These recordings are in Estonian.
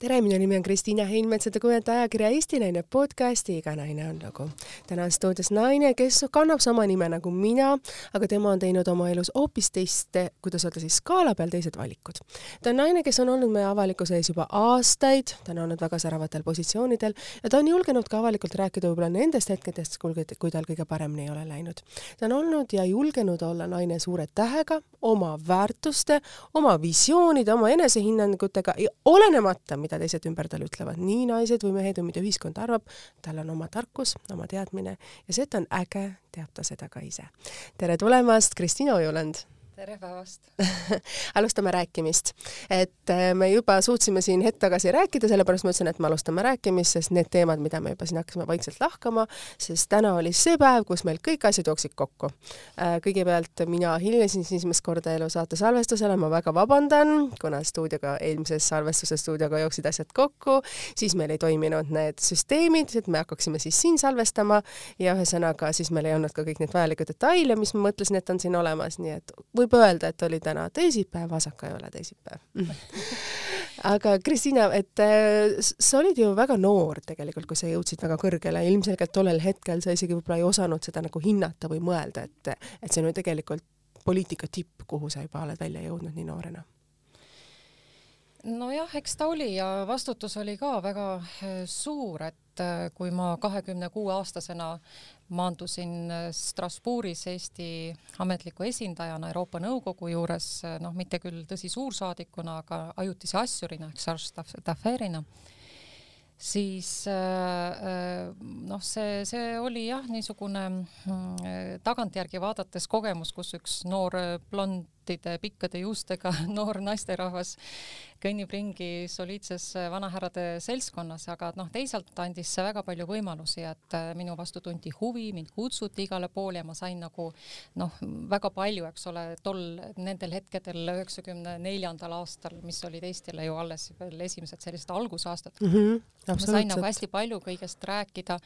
tere, minu nimi on Kristiina Heinmets ja te kuulete ajakirja Eesti Naine podcasti Iga naine on lugu. täna on stuudios naine, kes kannab sama nime nagu mina, aga tema on teinud oma elus hoopis teiste, kuidas öelda siis skaala peal teised valikud. ta on naine, kes on olnud meie avalikkuse ees juba aastaid, ta on olnud väga säravatel positsioonidel ja ta on julgenud ka avalikult rääkida võib-olla nendest hetkedest, kui tal kõige paremini ei ole läinud. ta on olnud ja julgenud olla naine suure tähega, oma väärtuste, oma visioonide, oma enesehinnangutega, olenemata, mida teised ümber tal ütlevad, nii naised või mehed või mida ühiskond arvab, tal on oma tarkus, oma teadmine ja see, et ta on äge, teab ta seda ka ise. tere tulemast, Kristiina Ojuland! Tere päevast alustame rääkimist. et äh, me juba suutsime siin hetk tagasi rääkida, sellepärast ma ütlesin, et me alustame rääkimist, sest need teemad, mida me juba siin hakkasime vaikselt lahkama, sest täna oli see päev, kus meil kõik asjad jooksid kokku. Äh, kõigepealt mina hilinesin esimest korda elusaate salvestusele, ma väga vabandan, kuna stuudioga, eelmises salvestuse stuudioga jooksid asjad kokku, siis meil ei toiminud need süsteemid, et me hakkaksime siis siin salvestama ja ühesõnaga siis meil ei olnud ka kõik neid vajalikke detaile, mis ma mõtlesin, et on siin olemas, nii et võib võib öelda, et oli täna teisipäev, Asaka ei ole teisipäev. Aga Kristiina, et äh, sa olid ju väga noor tegelikult, kui sa jõudsid väga kõrgele, ilmselgelt tollel hetkel sa isegi võib-olla ei osanud seda nagu hinnata või mõelda, et, et see on ju tegelikult poliitika tipp, kuhu sa juba oled välja jõudnud nii noorena. Nojah, eks ta oli ja vastutus oli ka väga äh, suur, et äh, kui ma kahekümne kuue aastasena maandusin äh, Strasbourgis Eesti ametliku esindajana Euroopa Nõukogu juures, äh, noh, mitte küll tõsi suursaadikuna, aga ajutise asjurina ehk charge d'affairina, siis äh, noh, see, see oli jah, niisugune tagantjärgi vaadates kogemus, kus üks noor blondide pikkade juustega noor naisterahvas kõnnib ringi soliidses äh, vanahärrade seltskonnas, aga noh, teisalt andis see väga palju võimalusi, et äh, minu vastu tunti huvi, mind kutsuti igale poole ja ma sain nagu noh, väga palju, eks ole, tol, nendel hetkedel üheksakümne neljandal aastal, mis olid Eestile ju alles veel esimesed sellised algusaastad mm. -hmm, ma sain nagu hästi palju kõigest rääkida.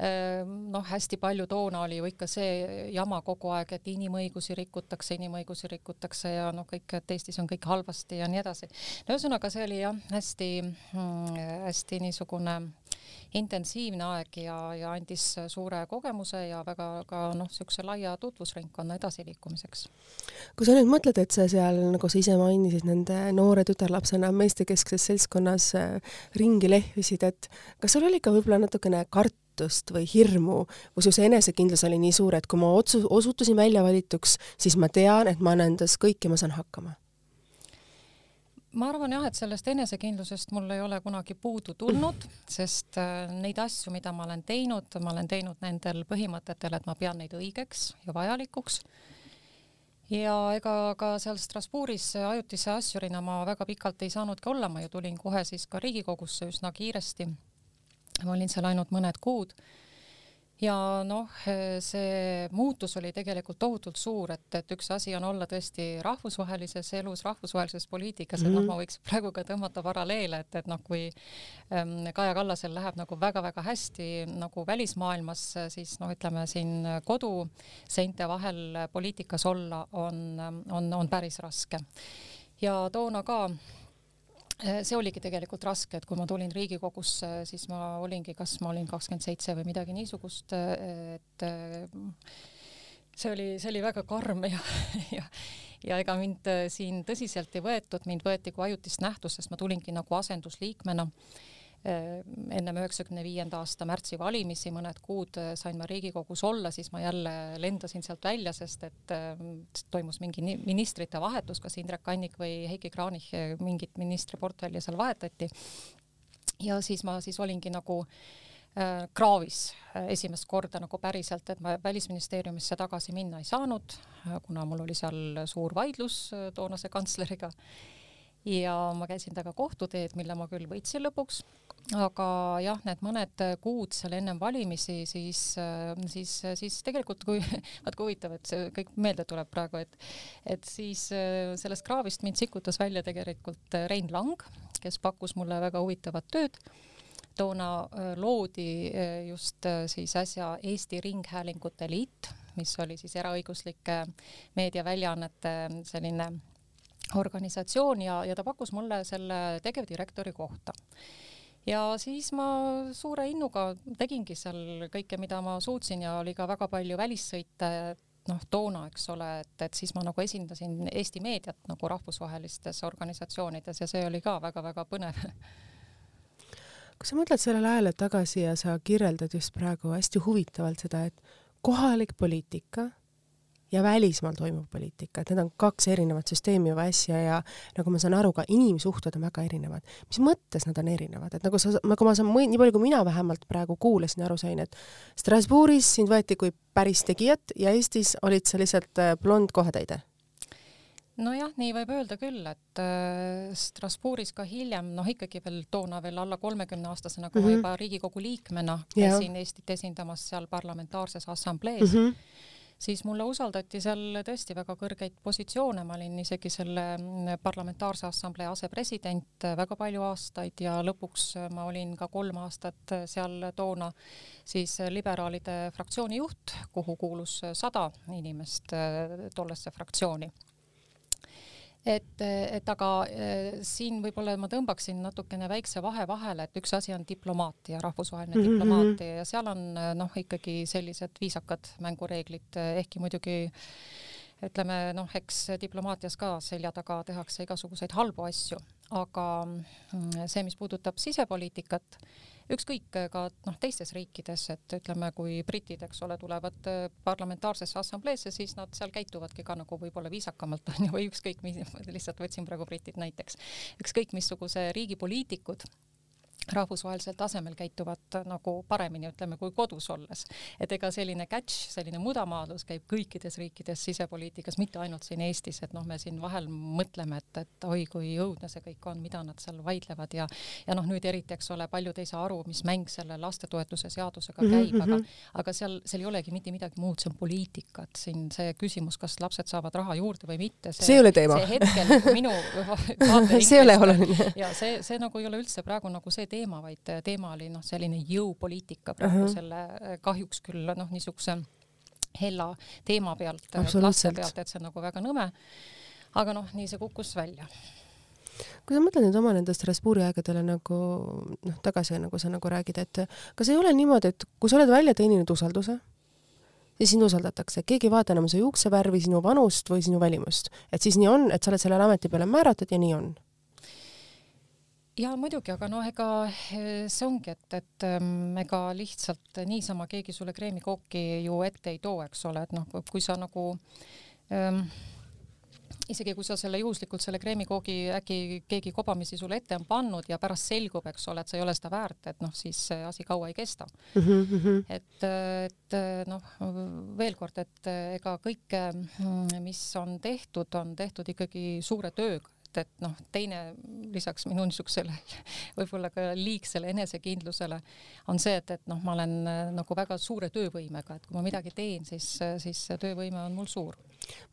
Ehm, noh, hästi palju toona oli ju ikka see jama kogu aeg, et inimõigusi rikutakse, inimõigusi rikutakse ja noh, kõik, et Eestis on kõik halvasti ja nii edasi ühesõnaga, see oli jah, hästi mm,, hästi niisugune intensiivne aeg ja, ja andis suure kogemuse ja väga ka noh, niisuguse laia tutvusringkonna edasiliikumiseks. kui sa nüüd mõtled, et sa seal, nagu sa ise mainisid, nende noore tütarlapsena meestekeskses seltskonnas äh, ringi lehvisid, et kas sul oli ka võib-olla natukene kartust või hirmu või su see enesekindlus oli nii suur, et kui ma otsu-, osutusin välja valituks, siis ma tean, et ma annan endast kõik ja ma saan hakkama? Ma arvan jah, et sellest enesekindlusest mul ei ole kunagi puudu tulnud, sest äh, neid asju, mida ma olen teinud, ma olen teinud nendel põhimõtetel, et ma pean neid õigeks ja vajalikuks. ja ega ka seal Strasbourgis ajutise asjurina ma väga pikalt ei saanudki olla, ma ju tulin kohe siis ka Riigikogusse üsna kiiresti. ma olin seal ainult mõned kuud ja noh, see muutus oli tegelikult tohutult suur, et, et üks asi on olla tõesti rahvusvahelises elus, rahvusvahelises poliitikas mm, -hmm. et noh, mhm. ma võiks praegu ka tõmmata paralleele, et, et noh, kui ähm, Kaja Kallasel läheb nagu väga-väga hästi nagu välismaailmas, siis noh, ütleme siin koduseinte vahel poliitikas olla on, on, on päris raske. ja toona ka see oligi tegelikult raske, et kui ma tulin Riigikogusse, siis ma olingi, kas ma olin kakskümmend seitse või midagi niisugust, äh, et äh, see oli, see oli väga karm ja, ja ja ega mind siin tõsiselt ei võetud, mind võeti kui ajutist nähtust, sest ma tulingi nagu asendusliikmena. Äh, ennem üheksakümne viienda aasta märtsi valimisi, mõned kuud äh, sain ma Riigikogus olla, siis ma jälle lendasin sealt välja, sest et äh, toimus mingi ministrite vahetus, kas Indrek Kannik või Heiki Kranich, mingit ministriportfelli seal vahetati. ja siis ma siis olingi nagu äh, kraavis esimest korda nagu päriselt, et ma Välisministeeriumisse tagasi minna ei saanud, kuna mul oli seal suur vaidlus toonase kantsleriga ja ma käisin temaga kohtuteed, mille ma küll võitsin lõpuks, aga jah, need mõned kuud seal ennem valimisi, siis, siis, siis tegelikult kui, vaat kui huvitav, et see kõik meelde tuleb praegu, et, et siis sellest kraavist mind sikutas välja tegelikult Rein Lang, kes pakkus mulle väga huvitavat tööd. Toona loodi just siis äsja Eesti Ringhäälingute Liit, mis oli siis eraõiguslike meediaväljaannete selline organisatsioon ja, ja ta pakkus mulle selle tegevdirektori kohta. Ja siis ma suure innuga tegingi seal kõike, mida ma suutsin ja oli ka väga palju välissõite, noh, toona, eks ole, et, et siis ma nagu esindasin Eesti meediat nagu rahvusvahelistes organisatsioonides ja see oli ka väga-väga põnev. Kui sa mõtled sellele ajale tagasi ja sa kirjeldad just praegu hästi huvitavalt seda, et kohalik poliitika ja välismaal toimuv poliitika, et need on kaks erinevat süsteemi või asja ja nagu ma saan aru, ka inimsuhted on väga erinevad. mis mõttes nad on erinevad, et nagu sa, nagu ma saan, nii palju kui mina vähemalt praegu kuulasin ja aru sain, et Strasbourgis sind võeti kui päris tegijat ja Eestis olid sa lihtsalt äh, blond kohatäide. Nojah, nii võib öelda küll, et äh, Strasbourgis ka hiljem, noh ikkagi veel toona veel alla kolmekümne aastasena, kui mm -hmm. ma juba Riigikogu liikmena käisin Eestit esindamas seal parlamentaarses assamblees. Mm, -hmm siis mulle usaldati seal tõesti väga kõrgeid positsioone, ma olin isegi selle parlamentaarse assamblee asepresident väga palju aastaid ja lõpuks ma olin ka kolm aastat seal toona siis liberaalide fraktsiooni juht, kuhu kuulus sada inimest tollesse fraktsiooni et, et aga eh, siin võib-olla ma tõmbaksin natukene väikse vahe vahele, et üks asi on diplomaatia, rahvusvaheline mm -hmm. diplomaatia ja seal on noh, ikkagi sellised viisakad mängureeglid, ehkki muidugi ütleme noh, eks diplomaatias ka selja taga tehakse igasuguseid halbu asju, aga mm, see, mis puudutab sisepoliitikat, ükskõik ka noh, teistes riikides, et ütleme, kui britid, eks ole, tulevad äh, parlamentaarsesse assambleesse, siis nad seal käituvadki ka nagu võib-olla viisakamalt on ju, või ükskõik mis, lihtsalt võtsin praegu britid näiteks, ükskõik missuguse riigi poliitikud rahvusvahelisel tasemel käituvad nagu paremini, ütleme, kui kodus olles. et ega selline catch, selline mudamaadlus käib kõikides riikides sisepoliitikas, mitte ainult siin Eestis, et noh, me siin vahel mõtleme, et, et oi kui õudne see kõik on, mida nad seal vaidlevad ja ja noh, nüüd eriti, eks ole, paljud ei saa aru, mis mäng selle lastetoetuse seadusega mhm, käib mm, -hmm. aga aga seal, seal ei olegi mitte midagi muud, see on poliitika, et siin see küsimus, kas lapsed saavad raha juurde või mitte, see, see ei ole teema. see hetkel minu see ei ole oluline. ja see, see nagu ei ole üldse praegu nagu see teema, vaid teema oli noh, selline jõupoliitika praegu uh -huh. selle eh, kahjuks küll noh, niisuguse hella teema pealt, laste pealt, et see on nagu väga nõme. aga noh, nii see kukkus välja kui sa mõtled nüüd oma nende Strasbourgi aegadele nagu noh, tagasi nagu sa nagu räägid, et kas ei ole niimoodi, et kui sa oled välja teeninud usalduse, siis sind usaldatakse, keegi ei vaata enam su juuksevärvi, sinu vanust või sinu välimust, et siis nii on, et sa oled sellele ameti peale määratud ja nii on ja muidugi, aga noh, ega eh, see ongi, et, et ähm, ega lihtsalt niisama keegi sulle kreemikooki ju ette ei too, eks ole, et noh, kui sa nagu ähm, isegi kui sa selle juhuslikult selle kreemikoogi äkki keegi kobamisi sulle ette on pannud ja pärast selgub, eks ole, et sa ei ole seda väärt, et noh, siis see asi kaua ei kesta mm. -hmm. et, et noh, veel kord, et ega kõike, mis on tehtud, on tehtud ikkagi suure tööga et, et noh, teine lisaks minu niisugusele võib-olla ka liigsele enesekindlusele on see, et, et noh, ma olen äh, nagu väga suure töövõimega, et kui ma midagi teen, siis, siis see töövõime on mul suur.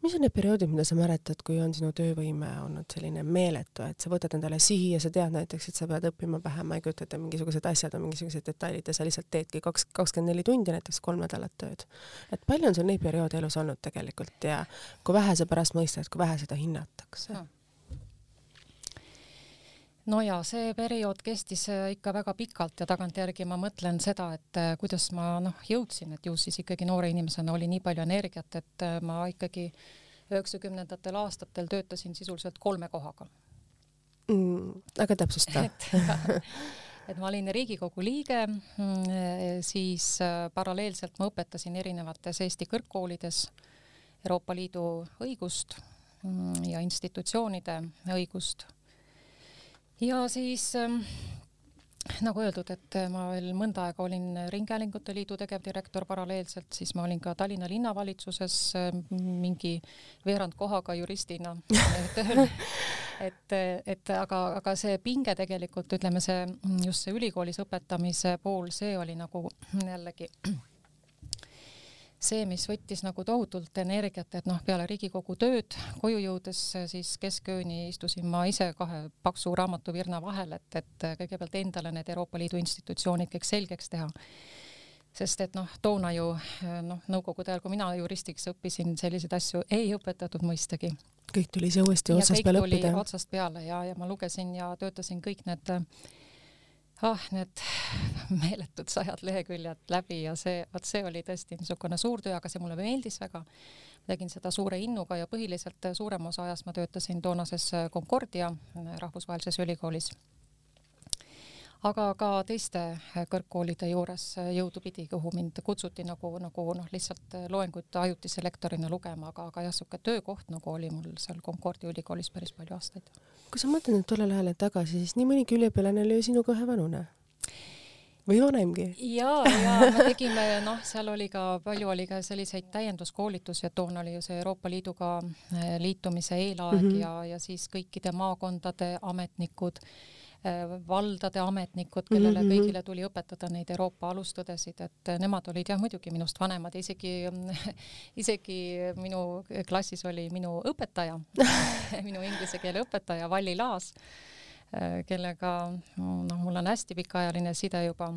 mis on need perioodid, mida sa mäletad, kui on sinu töövõime olnud selline meeletu, et sa võtad endale sihi ja sa tead näiteks, et sa pead õppima pähe, ma ei kujuta ette, mingisugused asjad on mingisugused detailid ja sa lihtsalt teedki kaks, kakskümmend neli tundi näiteks kolm nädalat tööd. et palju on sul neid perioode elus olnud tegelikult ja kui vähe sa pärast mõistad, kui vähe seda hinnatakse no.? No ja see periood kestis äh, ikka väga pikalt ja tagantjärgi ma mõtlen seda, et äh, kuidas ma noh, jõudsin, et ju siis ikkagi noore inimesena oli nii palju energiat, et äh, ma ikkagi üheksakümnendatel aastatel töötasin sisuliselt kolme kohaga mm,. aga täpsusta et, ma olin Riigikogu liige, mm, siis paralleelselt ma õpetasin erinevates Eesti kõrgkoolides Euroopa Liidu õigust mm, ja institutsioonide õigust ja siis ähm, nagu öeldud, et ma veel mõnda aega olin Ringhäälingute Liidu tegevdirektor paralleelselt, siis ma olin ka Tallinna linnavalitsuses ähm, mingi veerand kohaga juristina tööl. et, et aga, aga see pinge tegelikult, ütleme see just see ülikoolis õpetamise pool, see oli nagu jällegi see, mis võttis nagu tohutult energiat, et noh, peale Riigikogu tööd koju jõudes siis keskööni istusin ma ise kahe paksu raamatuvirna vahel, et, et kõigepealt endale need Euroopa Liidu institutsioonid kõik selgeks teha. sest et noh, toona ju noh, nõukogude ajal, kui mina juristiks õppisin, selliseid asju ei õpetatud mõistagi kõik tuli ise uuesti otsast peale õppida? otsast peale ja, ja ma lugesin ja töötasin kõik need ah, need meeletud sajad leheküljed läbi ja see, vot see oli tõesti niisugune suur töö, aga see mulle meeldis väga. tegin seda suure innuga ja põhiliselt suurem osa ajast ma töötasin toonases Concordia rahvusvahelises ülikoolis aga ka teiste äh, kõrgkoolide juures äh, jõudupidi, kuhu mind kutsuti nagu, nagu noh, lihtsalt äh, loenguid ajutise lektorina lugema, aga, aga jah, niisugune töökoht nagu oli mul seal Concordia ülikoolis päris palju aastaid. kui sa mõtled nüüd tollele ajale tagasi, siis nii mõnigi üliõpilane oli ju sinuga ühevanune või vanemgi? ja, ja me tegime, noh, seal oli ka palju oli ka selliseid täienduskoolitusi, et toona oli ju see Euroopa Liiduga liitumise eelaeg mm -hmm. ja, ja siis kõikide maakondade ametnikud valdade ametnikud, kellele mm -hmm. kõigile tuli õpetada neid Euroopa alustõdesid, et nemad olid jah, muidugi minust vanemad isegi, isegi minu klassis oli minu õpetaja minu inglise keele õpetaja Valli Laas, äh, kellega noh, mul on hästi pikaajaline side juba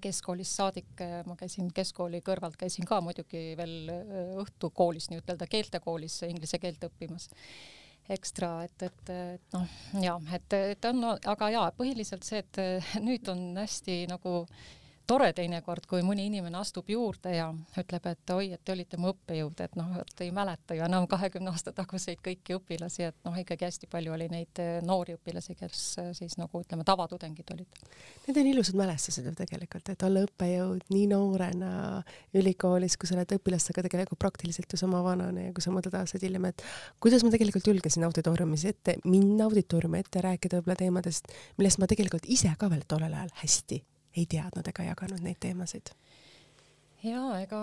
keskkoolist saadik, ma käisin keskkooli kõrvalt, käisin ka muidugi veel õhtukoolis nii-ütelda keeltekoolis inglise keelt õppimas ekstra, et, et, et noh, ja et, et on, aga jaa, põhiliselt see, et nüüd on hästi nagu tore teinekord, kui mõni inimene astub juurde ja ütleb, et oi, et te olite mu õppejõud, et noh, et ei mäleta ju enam kahekümne aasta taguseid kõiki õpilasi, et noh, ikkagi hästi palju oli neid eh, noori õpilasi, kes eh, siis nagu ütleme, tavatudengid olid. Need on ilusad mälestused ju tegelikult, et olla õppejõud nii noorena ülikoolis, kui sa oled õpilastega tegelikult praktiliselt ju sama vanane ja kui sa mõtled aastaid hiljem, et kuidas ma tegelikult julgesin auditooriumis ette, minna auditooriumi ette rääkida võib-olla teemadest, millest ma tegelikult ise ka veel tollel ajal hästi ei teadnud ega jaganud neid teemasid? ja ega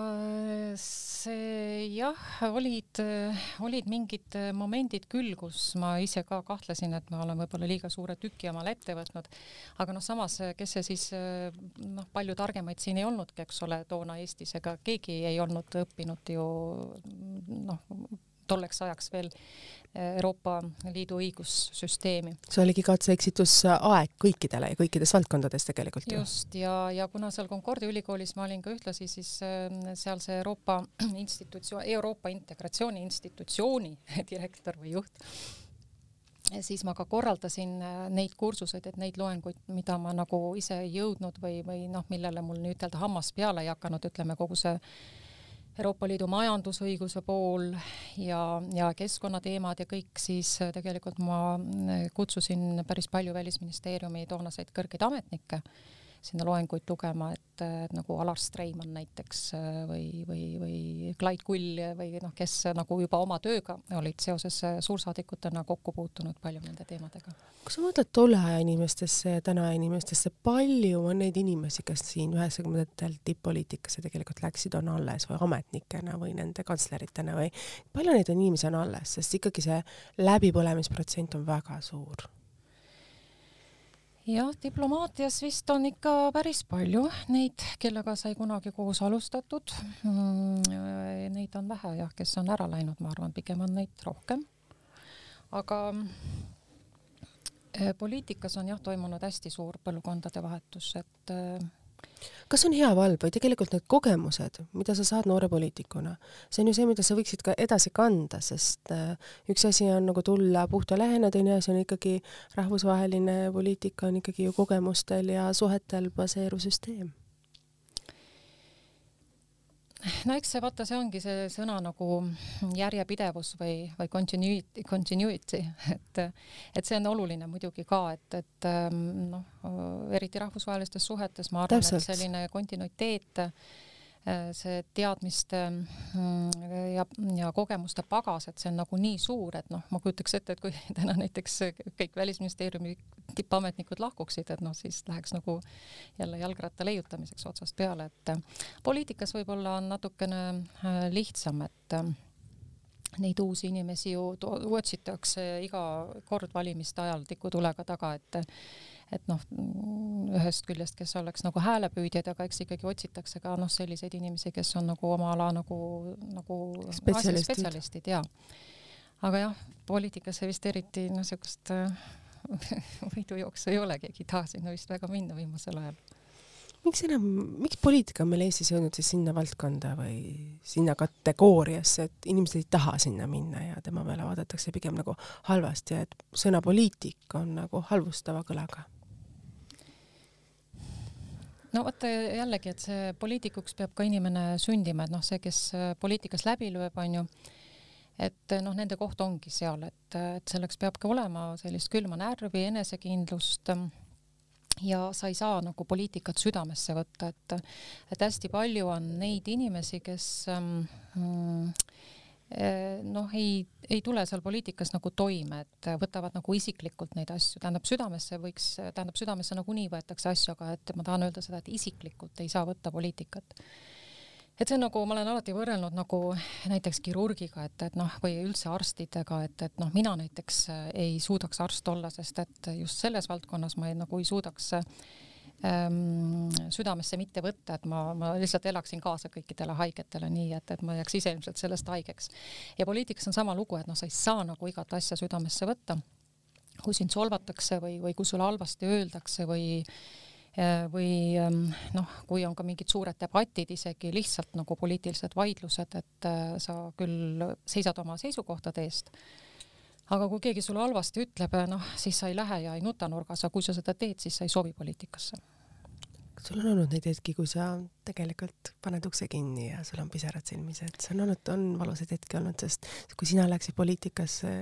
see jah, olid, olid mingid momendid küll, kus ma ise ka kahtlesin, et ma olen võib-olla liiga suure tüki omale ette võtnud. aga noh, samas, kes see siis noh, palju targemaid siin ei olnudki, eks ole, toona Eestis, ega keegi ei olnud õppinud ju noh, tolleks ajaks veel Euroopa Liidu õigussüsteemi. see oligi katse-eksitusaeg kõikidele ja kõikides valdkondades tegelikult ju. just, ja, ja kuna seal Concordia ülikoolis ma olin ka ühtlasi siis äh, seal see Euroopa institutsioon, Euroopa Integratsiooni Institutsiooni direktor või juht, siis ma ka korraldasin äh, neid kursuseid, et neid loenguid, mida ma nagu ise ei jõudnud või, või noh, millele mul nii-ütelda hammas peale ei hakanud, ütleme kogu see Euroopa Liidu majandusõiguse pool ja, ja keskkonnateemad ja kõik, siis tegelikult ma äh, kutsusin päris palju Välisministeeriumi toonaseid kõrgeid ametnikke sinna loenguid lugema, et, et nagu Alar Streimann näiteks äh, või, või, või Clyde Kull või noh, kes nagu juba oma tööga olid seoses suursaadikutena kokku puutunud palju nende teemadega. kui sa mõtled tolle aja inimestesse ja täna inimestesse, palju on neid inimesi, kes siin üheksakümnendatel tipp-poliitikasse tegelikult läksid, on alles või ametnikena või nende kantsleritena või palju neid on inimesi on alles, sest ikkagi see läbipõlemisprotsent on väga suur jah, diplomaatias vist on ikka päris palju neid, kellega sai kunagi koos alustatud mm,. Neid on vähe jah, kes on ära läinud, ma arvan, pigem on neid rohkem. aga eh, poliitikas on jah toimunud hästi suur põlvkondade vahetus, et eh, kas on hea valv või tegelikult need kogemused, mida sa saad noore poliitikuna, see on ju see, mida sa võiksid ka edasi kanda, sest äh, üks asi on nagu tulla puhta lehena, teine asi on ikkagi rahvusvaheline poliitika on ikkagi ju kogemustel ja suhetel baseeruv süsteem no eks see vaata, see ongi see sõna nagu järjepidevus või, või continuity, continuity, et, et see on oluline muidugi ka, et, et ähm, noh, eriti rahvusvahelistes suhetes ma arvan, et selline kontinuiteet Äh, see teadmiste mm, ja, ja kogemuste pagas, et see on nagu nii suur, et noh, ma kujutaks ette, et kui täna näiteks kõik Välisministeeriumi tippametnikud lahkuksid, et noh, siis läheks nagu jälle jalgratta leiutamiseks otsast peale, et äh, poliitikas võib-olla on natukene äh, lihtsam, et neid uusi inimesi ju otsitakse iga kord valimiste ajal tikutulega taga, et et noh, ühest küljest, kes oleks nagu häälepüüdjad, aga eks ikkagi otsitakse ka noh, selliseid inimesi, kes on nagu oma ala nagu, nagu spetsialistid, spetsialistid ja aga jah, poliitikasse vist eriti noh, äh, võidujooksu ei ole, keegi ei taha sinna vist väga minna viimasel ajal miks enam, miks poliitika on meil Eestis jõudnud siis sinna valdkonda või sinna kategooriasse, et inimesed ei taha sinna minna ja tema peale vaadatakse pigem nagu halvasti ja et sõna poliitik on nagu halvustava kõlaga? no vaata jällegi, et see poliitikuks peab ka inimene sündima, et noh, see, kes poliitikas läbi lööb, on ju, et noh, nende koht ongi seal, et, et selleks peabki olema sellist külma närvi, enesekindlust ja sa ei saa nagu poliitikat südamesse võtta, et, et hästi palju on neid inimesi, kes mm, eh, noh, ei, ei tule seal poliitikas nagu toime, et võtavad nagu isiklikult neid asju, tähendab südamesse võiks, tähendab südamesse nagunii võetakse asju, aga et ma tahan öelda seda, et isiklikult ei saa võtta poliitikat et see on nagu, ma olen alati võrrelnud nagu näiteks kirurgiga, et, et noh, või üldse arstidega, et, et noh, mina näiteks äh, ei suudaks arst olla, sest et just selles valdkonnas ma ei, nagu ei suudaks ähm, südamesse mitte võtta, et ma, ma lihtsalt elaksin kaasa kõikidele haigetele nii, et, et ma jääks ise ilmselt sellest haigeks. ja poliitikas on sama lugu, et noh, sa ei saa nagu igat asja südamesse võtta. kui sind solvatakse või, või kui sulle halvasti öeldakse või või ähm, noh, kui on ka mingid suured debatid, isegi lihtsalt nagu poliitilised vaidlused, et äh, sa küll seisad oma seisukohtade eest, aga kui keegi sulle halvasti ütleb, noh, siis sa ei lähe ja ei nuta nurgas, aga kui sa seda teed, siis sa ei sobi poliitikasse kas sul on olnud neid hetki, kui sa tegelikult paned ukse kinni ja sul on pisarad silmis, et see on olnud, on valusaid hetki olnud, sest kui sina läksid poliitikasse,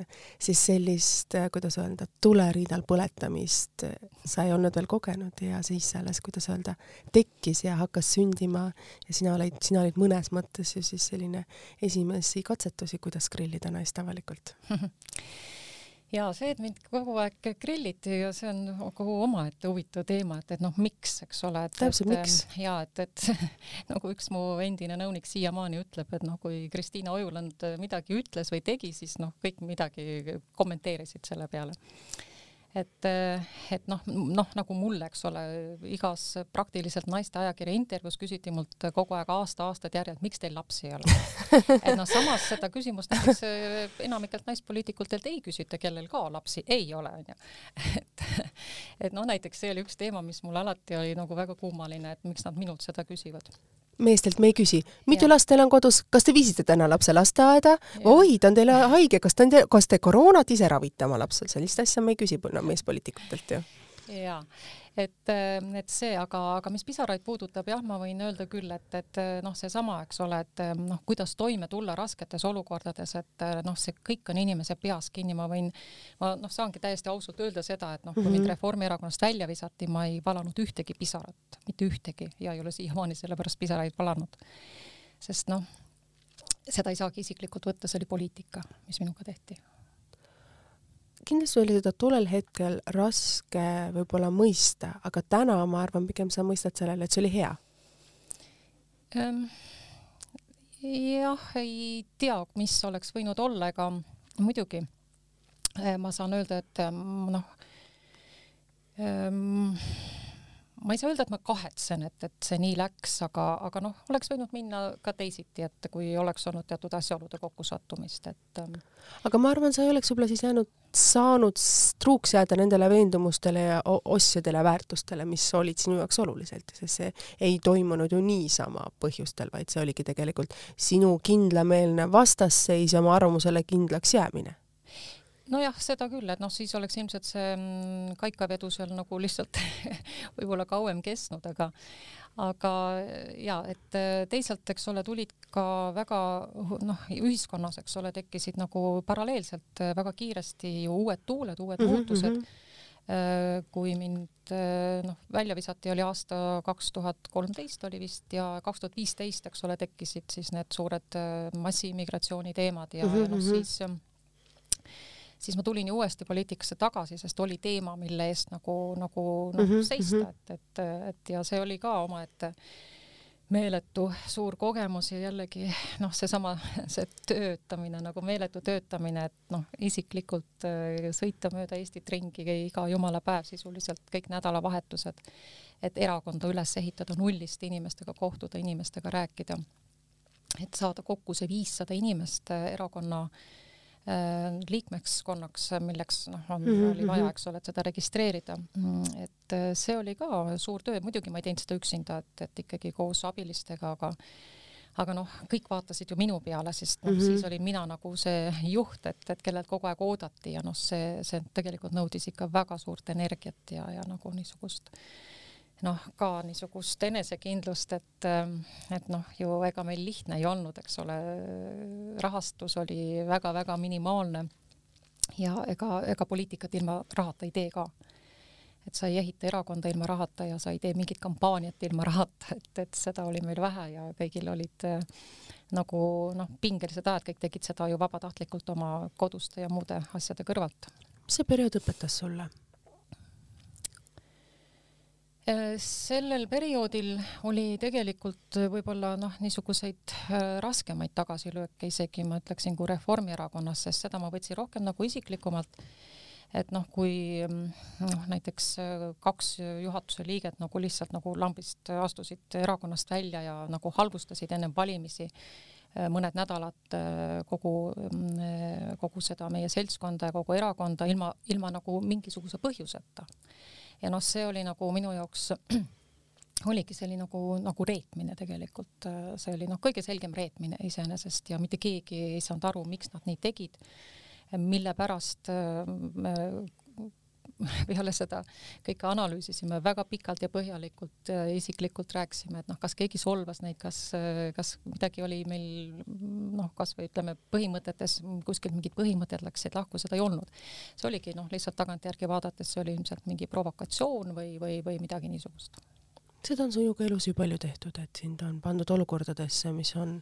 siis sellist, kuidas öelda, tuleriidal põletamist sa ei olnud veel kogenud ja siis alles, kuidas öelda, tekkis ja hakkas sündima ja sina olid, sina olid mõnes mõttes ju siis selline esimesi katsetusi, kuidas grillida naist avalikult ja see, et mind kogu aeg grilliti ja see on kogu omaette huvitav teema, et, et noh, miks, eks ole, et täpselt, miks? ja et, et nagu üks mu endine nõunik siiamaani ütleb, et noh, kui Kristiina Ojuland midagi ütles või tegi, siis noh, kõik midagi kommenteerisid selle peale et, et noh, noh nagu mulle, eks ole, igas praktiliselt naiste ajakirja intervjuus küsiti mult kogu aeg aasta-aastaid järjelt, miks teil lapsi ei ole. et noh, samas seda küsimust näiteks eh, enamikelt naispoliitikutelt ei küsita, kellel ka lapsi ei ole, onju. et, et noh, näiteks see oli üks teema, mis mul alati oli nagu väga kummaline, et miks nad minult seda küsivad meestelt me ei küsi, mitu last teil on kodus, kas te viisite täna lapse lasteaeda, oi, ta on teile haige, kas ta on, kas te koroonat ise ravite oma lapsel, sellist asja me ei küsi meespoliitikutelt ju. jaa et, et see, aga, aga mis pisaraid puudutab, jah, ma võin öelda küll, et, et noh, seesama, eks ole, et noh, kuidas toime tulla rasketes olukordades, et noh, see kõik on inimese peas kinni, ma võin, ma noh, saangi täiesti ausalt öelda seda, et noh, kui mm -hmm. mind mhm. Reformierakonnast välja visati, ma ei valanud ühtegi pisarat, mitte ühtegi ja ei ole siiamaani sellepärast pisaraid valanud. sest noh, seda ei saagi isiklikult võtta, see oli poliitika, mis minuga tehti kindlasti oli seda tollel hetkel raske võib-olla mõista, aga täna ma arvan, pigem sa mõistad sellele, et see oli hea ähm,. jah, ei tea, mis oleks võinud olla, ega muidugi äh, ma saan öelda, et ähm, noh ähm, ma ei saa öelda, et ma kahetsen, et, et see nii läks, aga, aga noh, oleks võinud minna ka teisiti, et kui oleks olnud teatud asjaolude kokkusattumist, et ähm, aga ma arvan, sa ei oleks võib-olla siis jäänud, saanud truuks jääda nendele veendumustele ja ossidele, väärtustele, mis olid sinu jaoks oluliselt, sest see ei toimunud ju niisama põhjustel, vaid see oligi tegelikult sinu kindlameelne vastasseis ja oma arvamusele kindlaks jäämine nojah, seda küll, et noh, siis oleks ilmselt see mm, kaikavedu seal nagu lihtsalt võib-olla kauem kestnud, aga aga ja et äh, teisalt, eks ole, tulid ka väga noh, ühiskonnas, eks ole, tekkisid nagu paralleelselt äh, väga kiiresti ju uued tuuled, uued -hmm, muutused mm. -hmm kui mind noh, välja visati, oli aasta kaks tuhat kolmteist oli vist ja kaks tuhat viisteist, eks ole, tekkisid siis need suured massiimmigratsiooni teemad ja, mm -hmm. noh, mhm. siis siis ma tulin ju uuesti poliitikasse tagasi, sest oli teema, mille eest nagu, nagu noh mm -hmm, seista, mhm. et, et, et ja see oli ka omaette meeletu suur kogemus ja jällegi noh, seesama, see töötamine nagu meeletu töötamine, et noh, isiklikult äh, sõita mööda Eestit ringi iga jumala päev sisuliselt kõik nädalavahetused, et erakonda üles ehitada nullist inimestega, kohtuda inimestega, rääkida, et saada kokku see viissada inimest äh, erakonna äh, liikmeskonnaks, milleks noh, on mm, -hmm. oli vaja, eks ole, et seda registreerida. et äh, see oli ka suur töö, muidugi ma ei teinud seda üksinda, et, et ikkagi koos abilistega, aga aga noh, kõik vaatasid ju minu peale, sest noh mm -hmm., siis olin mina nagu see juht, et, et kellelt kogu aeg oodati ja noh, see, see tegelikult nõudis ikka väga suurt energiat ja, ja nagu niisugust noh, ka niisugust enesekindlust, et, et noh, ju ega meil lihtne ei olnud, eks ole, rahastus oli väga-väga minimaalne ja ega, ega poliitikat ilma rahata ei tee ka et sa ei ehita erakonda ilma rahata ja sa ei tee mingit kampaaniat ilma rahata, et, et seda oli meil vähe ja kõigil olid äh, nagu noh, pingelised ajad, kõik tegid seda ju vabatahtlikult oma koduste ja muude asjade kõrvalt. mis see periood õpetas sulle? Äh, sellel perioodil oli tegelikult võib-olla noh, niisuguseid äh, raskemaid tagasilööke isegi ma ütleksin kui Reformierakonnas, sest seda ma võtsin rohkem nagu isiklikumalt et noh, kui noh, näiteks äh, kaks juhatuse liiget nagu lihtsalt nagu lambist astusid erakonnast välja ja nagu halvustasid ennem valimisi mõned nädalad kogu, kogu seda meie seltskonda ja kogu erakonda ilma, ilma nagu mingisuguse põhjuseta. Ja noh, see oli nagu minu jaoks oligi selline nagu, nagu reetmine tegelikult, see oli noh, kõige selgem reetmine iseenesest ja mitte keegi ei saanud aru, miks nad nii tegid. Mille pärast äh, peale seda kõike analüüsisime väga pikalt ja põhjalikult ja isiklikult rääkisime, et noh, kas keegi solvas neid, kas, kas midagi oli meil noh, kasvõi ütleme põhimõtetes kuskil mingid põhimõtted läksid lahku, seda ei olnud. see oligi noh, lihtsalt tagantjärgi vaadates see oli ilmselt mingi provokatsioon või, või, või midagi niisugust seda on sinuga elus ju palju tehtud, et sind on pandud olukordadesse, mis on,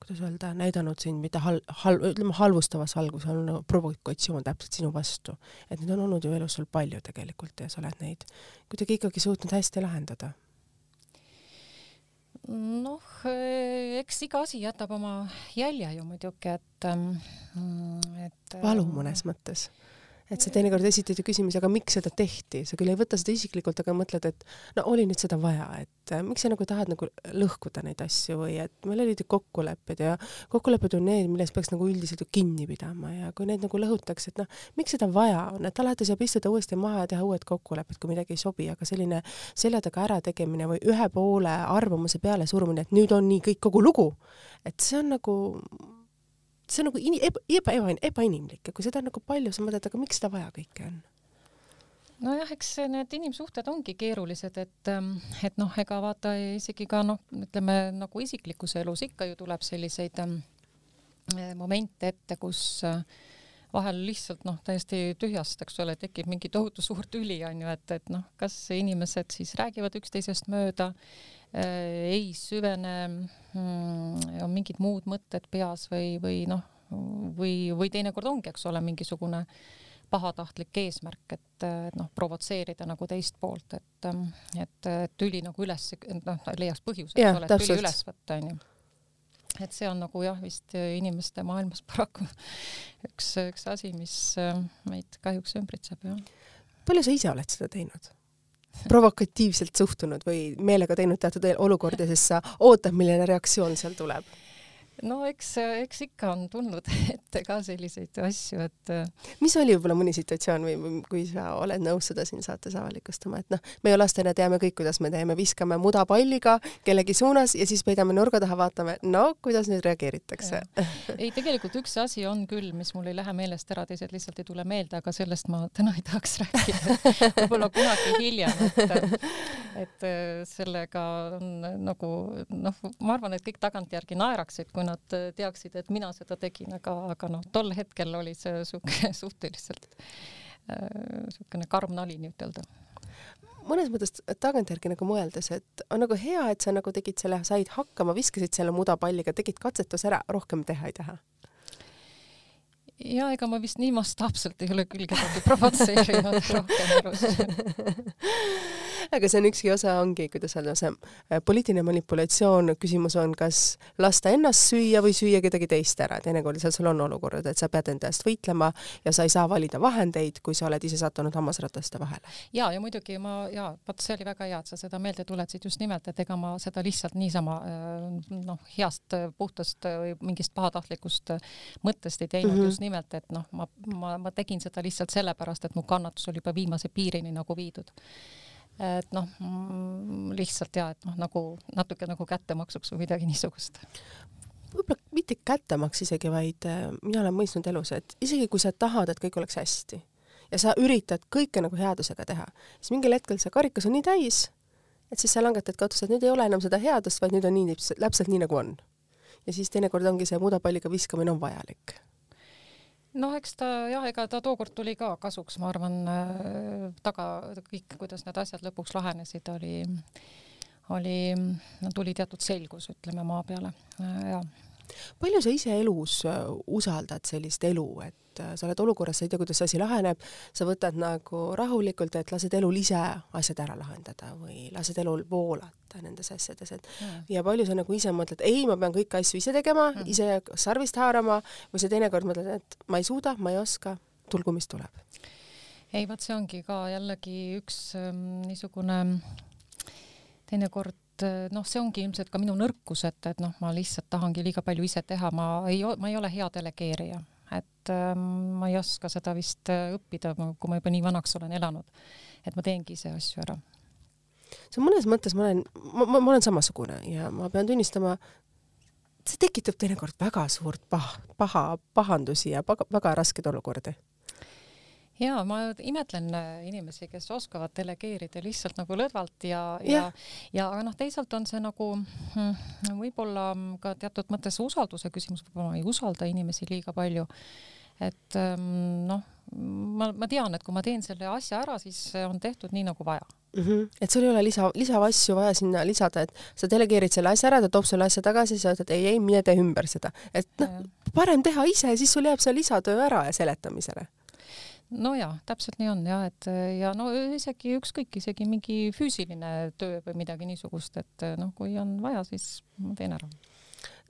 kuidas öelda, näidanud sind mitte hal-, hal-, ütleme halvustavas valgus, on no, provokatsioon täpselt sinu vastu. et neid on olnud ju elus sul palju tegelikult ja sa oled neid kuidagi ikkagi suutnud hästi lahendada. noh, eks iga asi jätab oma jälje ju muidugi, et, ähm, et valu mõnes mõttes et sa teinekord esitad ju küsimusi, aga miks seda tehti, sa küll ei võta seda isiklikult, aga mõtled, et no oli nüüd seda vaja, et äh, miks sa nagu tahad nagu lõhkuda neid asju või et meil olid ju kokkulepped ja kokkulepped on need, millest peaks nagu üldiselt ju kinni pidama ja kui neid nagu lõhutakse, et noh, miks seda vaja on, et alati saab istuda uuesti maha ja teha uued kokkulepped, kui midagi ei sobi, aga selline selja taga ärategemine või ühe poole arvamuse peale surumine, et nüüd on nii kõik kogu lugu, et see on nagu see on nagu in, eba, eba, eba, ebainimlik ja kui seda on nagu palju, sa mõtled, aga miks seda vaja kõike on? nojah, eks need inimsuhted ongi keerulised, et, ähm, et noh, ega vaata isegi ka noh, ütleme nagu isiklikus elus ikka ju tuleb selliseid ähm, momente ette, kus äh, vahel lihtsalt noh, täiesti tühjast, eks ole, tekib mingi tohutu suur tüli onju, et, et noh, kas inimesed siis räägivad üksteisest mööda Äh, ei süvene, mm, on mingid muud mõtted peas või, või noh, või, või teinekord ongi, eks ole, mingisugune pahatahtlik eesmärk, et, noh, provotseerida nagu teist poolt, et, et, tüli nagu üles, noh, leiaks põhjuse, eks ole, tüli üles võtta, onju. Et see on nagu jah, vist inimeste maailmas paraku üks, üks asi, mis meid kahjuks ümbritseb, jah. palju sa ise oled seda teinud? provokatiivselt suhtunud või meelega teinud teatud olukordades, sa ootad, milline reaktsioon seal tuleb no eks, eks ikka on tulnud ette ka selliseid asju, et. Äh, mis oli võib-olla mõni situatsioon või kui sa oled nõus seda siin saates avalikustama, et noh, me ju lastena teame kõik, kuidas me teeme, viskame muda palliga kellegi suunas ja siis peidame nurga taha, vaatame, no kuidas nüüd reageeritakse. ei, tegelikult üks asi on küll, mis mul ei lähe meelest ära, teised lihtsalt ei tule meelde, aga sellest ma täna ei tahaks rääkida. võib-olla kunagi hiljem, et, et äh, sellega on nagu noh, ma arvan, et kõik tagantjärgi naeraksid, kui nad äh, teaksid, et mina seda tegin, aga, aga noh, tol hetkel oli see sihuke suhteliselt niisugune äh, karm nali nii-ütelda mõnes mõttes tagantjärgi nagu mõeldes, et on nagu hea, et sa nagu tegid selle, said hakkama, viskasid selle mudapalliga, tegid katsetuse ära, rohkem teha ei taha ja ega ma vist nii mastaapselt ei ole küll kedagi provotseerinud rohkem elus aga see on ükski osa, ongi, kuidas öelda, see äh, poliitiline manipulatsioon, küsimus on, kas lasta ennast süüa või süüa kedagi teist ära, teinekord lihtsalt sul on olukorrad, et sa pead enda eest võitlema ja sa ei saa valida vahendeid, kui sa oled ise sattunud hammasrataste vahele. ja, ja muidugi ma ja vot see oli väga hea, et sa seda meelde tuletasid just nimelt, et ega ma seda lihtsalt niisama äh, noh, heast puhtast või mingist pahatahtlikust mõttest ei teinud mm, -hmm. just nimelt, et noh, ma, ma, ma tegin seda lihtsalt sellepärast, et mu kannatus oli juba viimase piirini nagu viidud. et noh, lihtsalt ja et noh, nagu natuke nagu kättemaksuks või midagi niisugust võib-olla mitte kättemaks isegi, vaid äh, mina olen mõistnud elus, et isegi kui sa tahad, et kõik oleks hästi ja sa üritad kõike nagu headusega teha, siis mingil hetkel see karikas on nii täis, et siis sa langetadki otsuse, et nüüd ei ole enam seda headust, vaid nüüd on nii, täpselt nii, nagu on. ja siis teinekord ongi see mudapalliga viskamine on vajalik noh, eks ta jah, ega ta tookord tuli ka kasuks, ma arvan äh,, taga kõik, kuidas need asjad lõpuks lahenesid, oli, oli, tuli teatud selgus, ütleme maa peale. Äh,, jah palju sa ise elus äh, usaldad sellist elu, et äh, sa oled olukorras, sa ei tea, kuidas see asi laheneb, sa võtad nagu rahulikult, et lased elul ise asjad ära lahendada või lased elul voolata nendes asjades, et mm. ja palju sa nagu ise mõtled, ei, ma pean kõiki asju ise tegema mm., ise sarvist haarama või sa teinekord mõtled, et ma ei suuda, ma ei oska, tulgu mis tuleb? ei, vot see ongi ka jällegi üks ähm, niisugune teinekord et eh, noh, see ongi ilmselt ka minu nõrkus, et, et noh, ma lihtsalt tahangi liiga palju ise teha, ma ei, ma ei ole hea delegeerija, et äh, ma ei oska seda vist eh, õppida, kui ma juba nii vanaks olen elanud. et ma teengi ise asju ära. see mõnes mõttes ma olen, ma, ma olen samasugune ja ma pean tunnistama, see tekitab teinekord väga suurt paha, paha, pahandusi ja väga, väga raskeid olukordi ja ma imetlen äh, inimesi, kes oskavad delegeerida lihtsalt nagu lõdvalt ja, ja, ja, aga noh, teisalt on see nagu hmm, võib-olla ka teatud mõttes usalduse küsimus, võib-olla ma ei usalda inimesi liiga palju. et ähm, noh, ma, ma tean, et kui ma teen selle asja ära, siis on tehtud nii nagu vaja mm. -hmm. et sul ei ole lisa, lisaasju vaja sinna lisada, et sa delegeerid selle asja ära, ta toob selle asja tagasi, sa ütled ei, ei, mine tee ümber seda, et noh, parem teha ise, siis sul jääb see lisatöö ära ja seletamisele nojah, täpselt nii on jah, et ja no isegi ükskõik, isegi mingi füüsiline töö või midagi niisugust, et noh, kui on vaja, siis ma teen ära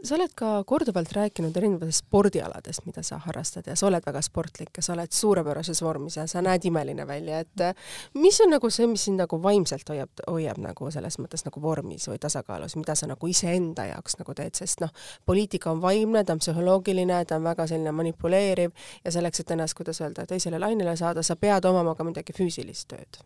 sa oled ka korduvalt rääkinud erinevatest spordialadest, mida sa harrastad ja sa oled väga sportlik ja sa oled suurepärases vormis ja sa näed imeline välja, et eh, mis on nagu see, mis sind nagu vaimselt hoiab, hoiab nagu selles mõttes nagu vormis või tasakaalus, mida sa nagu iseenda jaoks nagu teed, sest noh, poliitika on vaimne, ta on psühholoogiline, ta on väga selline manipuleeriv ja selleks, et ennast, kuidas öelda, teisele lainele saada, sa pead omama ka midagi füüsilist tööd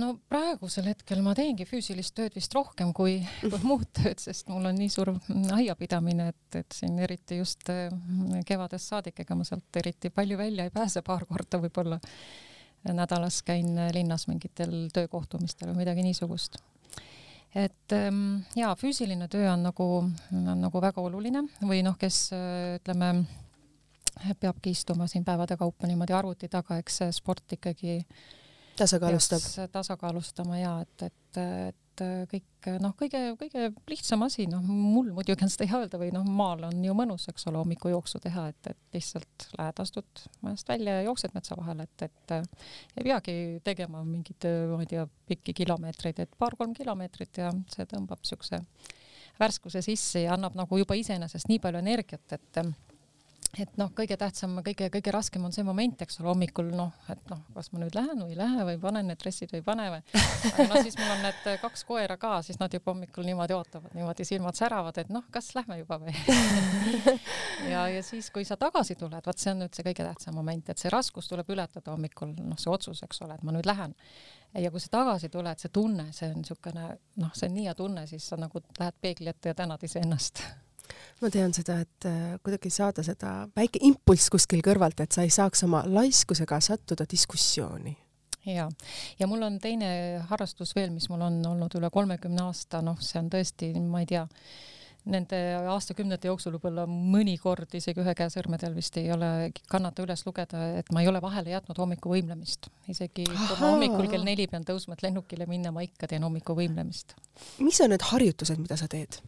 no praegusel hetkel ma teengi füüsilist tööd vist rohkem kui, kui muud tööd, sest mul on nii suur aiapidamine, et, et siin eriti just mm, kevadest saadik, ega ma sealt eriti palju välja ei pääse, paar korda võib-olla nädalas käin linnas mingitel töökohtumistel või midagi niisugust. et mm, jaa, füüsiline töö on nagu, on nagu väga oluline või noh, kes ütleme, peabki istuma siin päevade kaupa niimoodi arvuti taga, eks see sport ikkagi äh, tasakaalustab. tasakaalustama ja et, et, et kõik noh, kõige, kõige lihtsam asi, noh, mul muidugi on seda hea öelda või noh, maal on ju mõnus, eks ole, hommikujooksu teha, et, et lihtsalt lähed, astud majast välja ja jooksed metsa vahel, et, et ei peagi tegema mingeid, ma ei tea, pikki kilomeetreid, et paar-kolm kilomeetrit ja see tõmbab siukse värskuse sisse ja annab nagu juba iseenesest nii palju energiat, et et noh, kõige tähtsam, kõige, kõige raskem on see moment, eks ole, hommikul noh, et noh, kas ma nüüd lähen või ei lähe või panen need dressid või ei pane või. aga noh, siis mul on need kaks koera ka, siis nad juba hommikul niimoodi ootavad, niimoodi silmad säravad, et noh, kas lähme juba või ja, ja siis, kui sa tagasi tuled, vot see on nüüd see kõige tähtsam moment, et see raskus tuleb ületada hommikul, noh, see otsus, eks ole, et ma nüüd lähen. ja kui sa tagasi tuled, see tunne, see on niisugune noh, see on nii hea tunne, siis sa nagu lähed peegli ette ja tänad iseennast ma tean seda, et äh, kuidagi saada seda väike impulss kuskil kõrvalt, et sa ei saaks oma laiskusega sattuda diskussiooni ja, ja mul on teine harrastus veel, mis mul on olnud üle kolmekümne aasta, noh, see on tõesti, ma ei tea, nende aastakümnete jooksul võib-olla mõnikord isegi ühe käe sõrmedel vist ei ole, kannata üles lugeda, et ma ei ole vahele jätnud hommikuvõimlemist. isegi kui ma hommikul kell neli pean tõusma, et lennukile minna, ma ikka teen hommikuvõimlemist. mis on need harjutused, mida sa teed?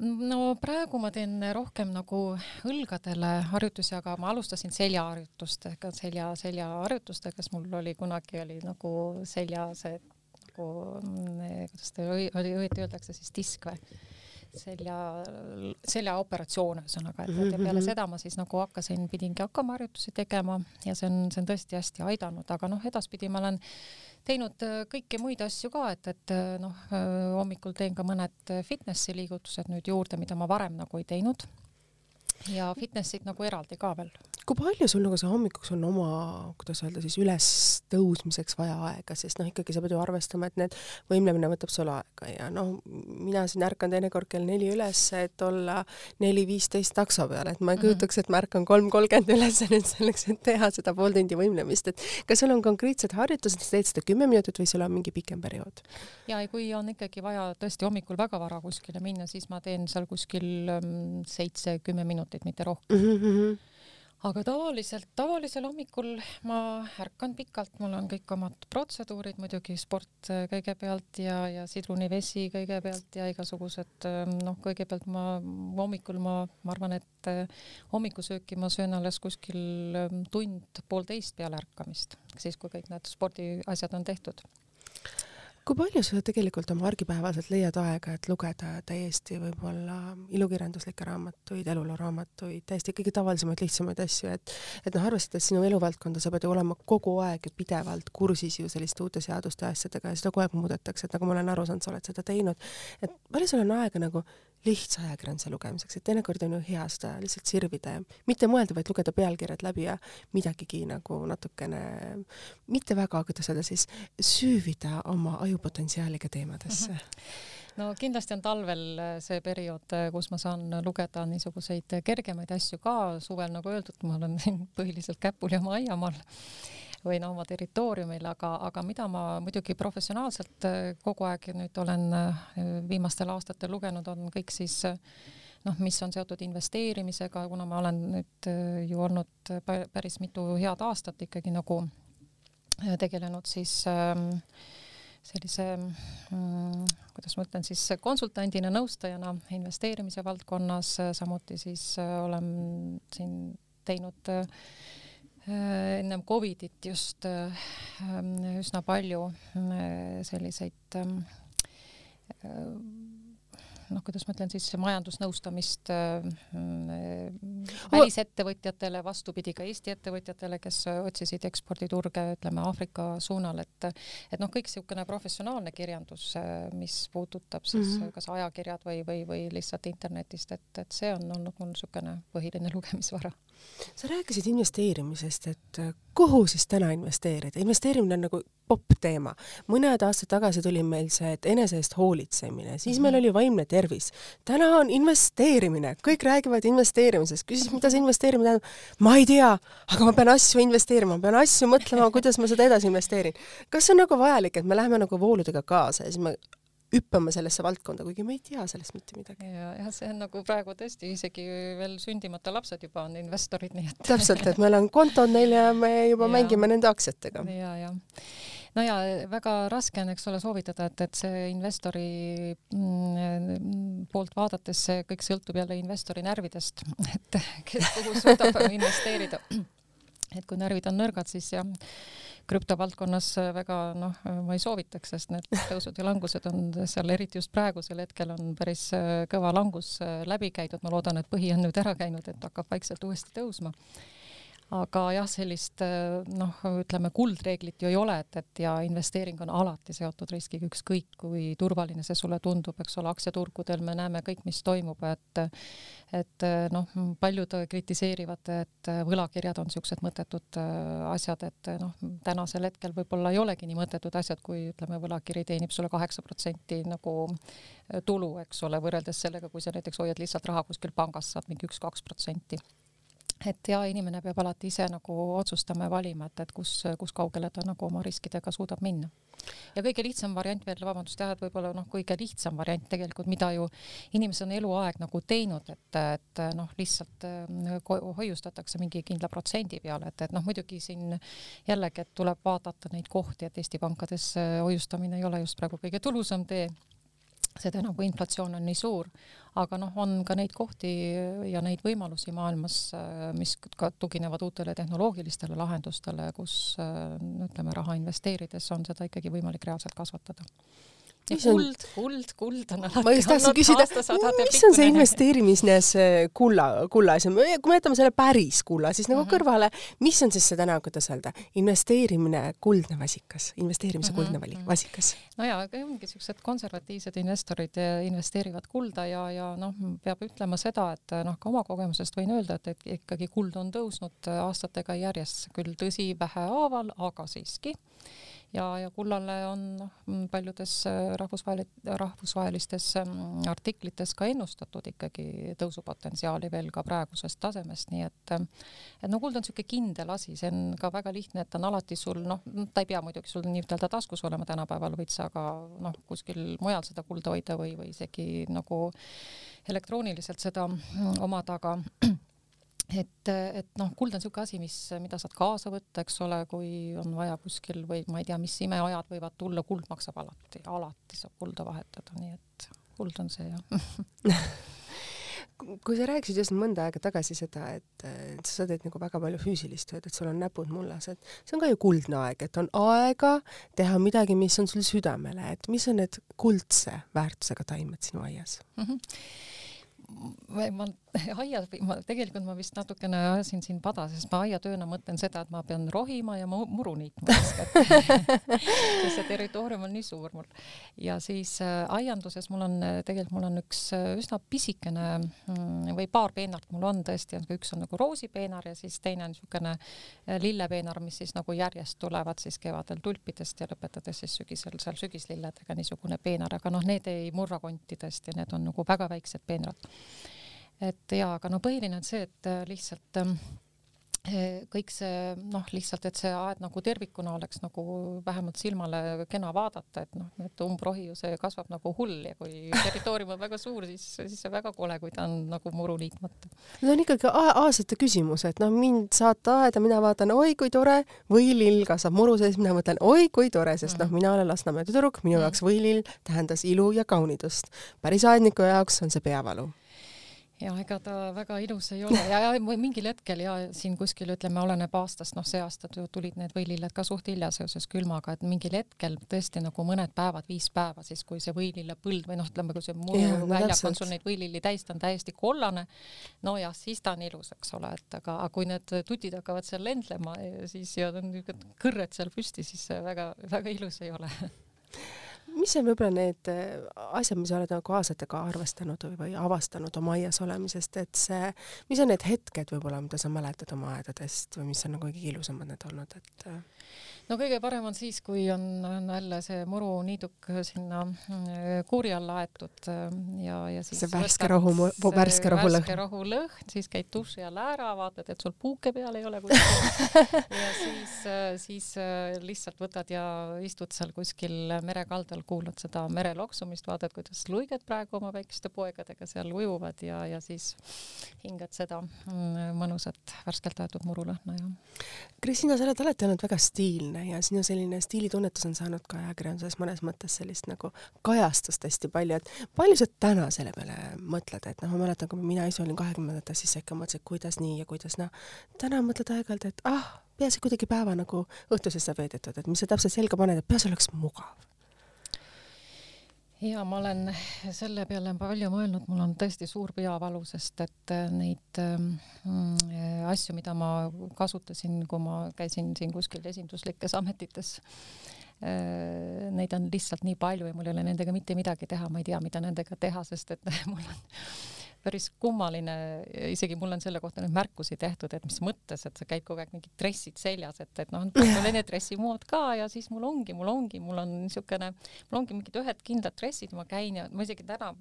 No praegu ma teen rohkem nagu õlgadele harjutusi, aga ma alustasin seljaharjutustega, selja, seljaharjutustega, sest mul oli kunagi oli nagu selja see nagu, kuidas ta oli, õieti öeldakse siis disk või? selja, seljaoperatsioon ühesõnaga, et, et ja peale seda ma siis nagu hakkasin, pidingi hakkama harjutusi tegema ja see on, see on tõesti hästi aidanud, aga noh, edaspidi ma olen teinud äh, kõiki muid asju ka, et, et äh, noh, äh, hommikul teen ka mõned fitnessi liigutused nüüd juurde, mida ma varem nagu ei teinud ja fitnessid nagu eraldi ka veel. Kui palju sul nagu see hommikuks on oma, kuidas öelda siis, ülestõusmiseks vaja aega, sest noh, ikkagi sa pead ju arvestama, et need võimlemine võtab sul aega ja noh, mina siin ärkan teinekord kell neli üles, et olla neli viisteist takso peal, et ma ei mhm. kujutaks, et ma ärkan kolm kolmkümmend üles nüüd selleks, et teha seda pool tundi võimlemist, et kas sul on konkreetsed harjutused, sa teed seda kümme minutit või sul on mingi pikem periood? ja kui on ikkagi vaja tõesti hommikul väga vara kuskile minna, siis ma teen seal kuskil mm, seitse-kümme minutit minutit, mitte rohkem mm. -hmm aga tavaliselt, tavalisel hommikul ma ärkan pikalt, mul on kõik omad protseduurid, muidugi sport äh, kõigepealt ja, ja sidrunivesi kõigepealt ja igasugused ähm, noh, kõigepealt ma hommikul ma, ma arvan, et äh, hommikusööki ma söön alles kuskil ähm, tund-poolteist peale ärkamist, siis kui kõik need spordiasjad on tehtud kui palju sa tegelikult oma argipäevaselt leiad aega, et lugeda täiesti võib-olla ilukirjanduslikke raamatuid, elulooraamatuid, täiesti kõige tavalisemaid, lihtsamaid asju, et et noh, arvestades sinu eluvaldkonda, sa pead ju olema kogu aeg ju pidevalt kursis ju selliste uute seaduste ja asjadega ja seda kogu aeg muudetakse, et nagu ma olen aru saanud, sa oled seda teinud, et palju sul on aega nagu lihtsa ajakirjanduse lugemiseks, et teinekord on ju hea seda lihtsalt sirvida ja mitte mõelda, vaid lugeda pealkirjad läbi ja midagigi nagu natukene, mitte väga, kuidas öelda siis, süüvida oma ajupotentsiaaliga teemadesse. Mm. -hmm no kindlasti on talvel see periood, kus ma saan lugeda niisuguseid kergemaid asju ka, suvel nagu öeldud, ma olen põhiliselt Käpul ja oma aiamaal või no oma territooriumil, aga, aga mida ma muidugi professionaalselt äh, kogu aeg nüüd olen äh, viimastel aastatel lugenud, on kõik siis äh, noh, mis on seotud investeerimisega, kuna ma olen nüüd ju olnud päris mitu head aastat ikkagi nagu tegelenud siis ähm, sellise mm, kuidas ma ütlen siis konsultandina, nõustajana investeerimise valdkonnas, samuti siis olen siin teinud äh, ennem Covidit just äh, üsna palju äh, selliseid ähm, noh, kuidas ma ütlen siis majandusnõustamist äh, välisettevõtjatele, vastupidi ka Eesti ettevõtjatele, kes otsisid eksporditurge, ütleme Aafrika suunal, et et noh, kõik niisugune professionaalne kirjandus, mis puudutab siis mm -hmm. kas ajakirjad või, või, või lihtsalt internetist, et, et see on olnud mul niisugune põhiline lugemisvara sa rääkisid investeerimisest, et äh, kuhu siis täna investeerida, investeerimine on nagu popp teema. mõned aastad tagasi tuli meil see, et enese eest hoolitsemine, siis meil mhm. oli vaimne tervis. täna on investeerimine, kõik räägivad investeerimisest, küsis, mida see investeerimine tähendab. ma ei tea, aga ma pean asju investeerima, ma pean asju mõtlema, kuidas ma seda edasi investeerin. kas see on nagu vajalik, et me läheme nagu vooludega kaasa ja siis me hüppama sellesse valdkonda, kuigi me ei tea sellest mitte midagi. ja, jah, see on nagu praegu tõesti isegi veel sündimata lapsed juba on investorid, nii et täpselt, et meil on kontod neil ja me juba ja. mängime nende aktsiatega. ja, ja no ja väga raske on, eks ole, soovitada, et, et see investori mm, poolt vaadates see kõik sõltub jälle investori närvidest, et kes kuhu suudab investeerida. et kui närvid on nõrgad, siis jah krüptovaldkonnas väga noh, ma ei soovitaks, sest need tõusud ja langused on seal, eriti just praegusel hetkel on päris äh, kõva langus äh, läbi käidud, ma loodan, et põhi on nüüd ära käinud, et hakkab vaikselt uuesti tõusma aga jah, sellist noh, ütleme kuldreeglit ju ei ole, et, et ja investeering on alati seotud riskiga, ükskõik kui turvaline see sulle tundub, eks ole, aktsiaturgudel me näeme kõik, mis toimub, et et noh, paljud kritiseerivad, et võlakirjad on niisugused mõttetud äh, asjad, et noh, tänasel hetkel võib-olla ei olegi nii mõttetud asjad, kui ütleme, võlakiri teenib sulle kaheksa protsenti nagu tulu, eks ole, võrreldes sellega, kui sa näiteks hoiad lihtsalt raha kuskil pangas, saad mingi üks-kaks protsenti et ja inimene peab alati ise nagu otsustama ja valima, et, et kus, kus kaugele ta nagu oma riskidega suudab minna. ja kõige lihtsam variant veel, vabandust jah, et võib-olla noh, kõige lihtsam variant tegelikult, mida ju inimesed on eluaeg nagu teinud, et, et noh, lihtsalt äh, hoiustatakse mingi kindla protsendi peale, et, et noh, muidugi siin jällegi, et tuleb vaadata neid kohti, et Eesti pankades äh, hoiustamine ei ole just praegu kõige tulusam tee seda enam, kui inflatsioon on nii suur, aga noh, on ka neid kohti ja neid võimalusi maailmas, mis ka tuginevad uutele tehnoloogilistele lahendustele, kus ütleme, raha investeerides on seda ikkagi võimalik reaalselt kasvatada kuld, kuld, kuld on alati ma just tahtsin küsida, mis on see investeerimisnes kulla, kulla asi, kui me jätame selle päris kulla siis nagu mm -hmm. kõrvale, mis on siis see täna, kuidas öelda, investeerimine kuldne vasikas, investeerimise -hmm. kuldne valik, vasikas? no jaa, aga ongi siuksed konservatiivsed investorid eh, investeerivad kulda ja, ja noh, peab ütlema seda, et noh, ka oma kogemusest võin öelda, et, et ikkagi kuld on tõusnud aastatega järjest, küll tõsi, vähehaaval, aga siiski ja, ja kullale on noh, paljudes äh, rahvusvahel-, rahvusvahelistes ähm, artiklites ka ennustatud ikkagi tõusupotentsiaali veel ka praegusest tasemest, nii et äh, et no kuld on niisugune kindel asi, see on ka väga lihtne, et ta on alati sul noh, ta ei pea muidugi sul nii-ütelda taskus olema tänapäeval, võid sa ka noh, kuskil mujal seda kulda hoida või, või isegi nagu elektrooniliselt seda mm, omada, aga et, et noh, kuld on niisugune asi, mis, mida saad kaasa võtta, eks ole, kui on vaja kuskil või ma ei tea, mis imeajad võivad tulla, kuld maksab alati, alati saab kulda vahetada, nii et kuld on see jah kui sa rääkisid just mõnda aega tagasi seda, et, sa teed nagu väga palju füüsilist tööd, et sul on näpud mullas, et see on ka ju kuldne aeg, et on aega teha midagi, mis on sul südamele, et mis on need kuldse väärtusega taimed sinu aias mm? -hmm ma, ma aias, ma tegelikult ma vist natukene ajasin siin pada, sest ma aiatööna mõtlen seda, et ma pean rohima ja muru niitma sest see territoorium on nii suur mul. ja siis äh, aianduses mul on äh, tegelikult mul on üks äh, üsna pisikene mm, või paar peenart mul on tõesti, üks on nagu roosipeenar ja siis teine on niisugune äh, lillepeenar, mis siis nagu järjest tulevad siis kevadel tulpidest ja lõpetades siis sügisel seal sügislilledega niisugune peenar, aga noh, need ei murra konti tõesti, need on nagu väga väiksed peenrad et jaa, aga no põhiline on see, et äh, lihtsalt ähm, eh, kõik see noh, lihtsalt, et see aed nagu tervikuna oleks nagu vähemalt silmale kena vaadata, et noh, et umbrohi ju see kasvab nagu hull ja kui territoorium on väga suur, siis, siis see väga kole, kui ta on nagu muru liitmata. see on ikkagi aastate küsimus, et noh, mind saata aeda, mina vaatan, oi kui tore, võilill kasvab muru sees, mina mõtlen, oi kui tore, sest mm -hmm. noh, mina olen Lasnamäe tüdruk, minu mm -hmm. jaoks võilill tähendas ilu ja kaunidust. päris aedniku jaoks on see peavalu ja ega ta väga ilus ei ole. Ja, ja mingil hetkel ja siin kuskil ütleme, oleneb aastast, noh, see aasta tulid need võililled ka suht hilja seoses külmaga, et mingil hetkel tõesti nagu mõned päevad, viis päeva siis, kui see võilillepõld või noh, ütleme, kui see muu väljak on sul neid võililli täis, ta on täiesti kollane. no jah, siis ta on ilus, eks ole, et aga kui need tutid hakkavad seal lendlema, siis ja on niisugused kõrred seal püsti, siis väga-väga ilus ei ole mis on võib-olla need äh, asjad, mis sa oled nagu aastatega arvestanud või, või avastanud oma aias olemisest, et see, mis on need hetked võib-olla, mida sa mäletad oma aedadest või mis on nagu kõige ilusamad need olnud, et äh, no kõige parem on siis, kui on, on jälle see muruniiduk sinna äh, kuuri alla aetud äh, ja, ja siis see värske rohu, värske rohulõhn. värske rohulõhn, siis käid duši all ära, vaatad, et sul puuke peal ei ole kuskil ja siis, äh, siis lihtsalt võtad ja istud seal kuskil merekaldal, kuulad seda mere loksumist, vaatad, kuidas luiged praegu oma väikeste poegadega seal ujuvad ja, ja siis hingad seda mm, mõnusat värskelt aetud murulõhna ja. Kristina, sa oled alati olnud väga stiilne oluline ja sinu selline stiilitunnetus on saanud ka ajakirjanduses mõnes mõttes sellist nagu kajastust hästi palju, et palju sa täna selle peale mõtled, et noh, ma mäletan, kui mina ise olin kahekümnendates, siis ikka mõtlesin, kuidas nii ja kuidas naa. Täna mõtled aeg-ajalt, et ah, peaasi kuidagi päeva nagu õhtusesse veedetud, et mis sa täpselt selga paned, et peaasi oleks mugav ja ma olen selle peale palju mõelnud, mul on tõesti suur peavalu, sest et äh, neid äh, asju, mida ma kasutasin, kui ma käisin siin kuskil esinduslikes ametites äh,, neid on lihtsalt nii palju ja mul ei ole nendega mitte midagi teha, ma ei tea, mida nendega teha, sest et mul on päris kummaline, isegi mul on selle kohta nüüd märkusi tehtud, et mis mõttes, et sa käid kogu aeg mingid dressid seljas, et, et noh, mul on need dressimood ka ja siis mul ongi, mul ongi, mul on niisugune, mul ongi mingid ühed kindlad dressid, ma käin ja ma isegi täna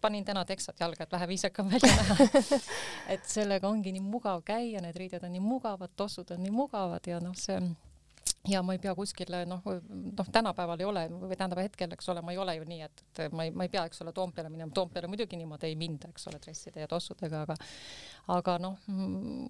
panin täna teksad jalga, et vähe viisakam välja näha. Et sellega ongi nii mugav käia, need riided on nii mugavad, tossud on nii mugavad ja noh, see ja ma ei pea kuskile noh, noh tänapäeval ei ole või tähendab hetkel, eks ole, ma ei ole ju nii, et, et ma ei, ma ei pea, eks ole, Toompeale minema, Toompeale muidugi niimoodi ei minda, eks ole, dresside ja tossudega, aga aga noh,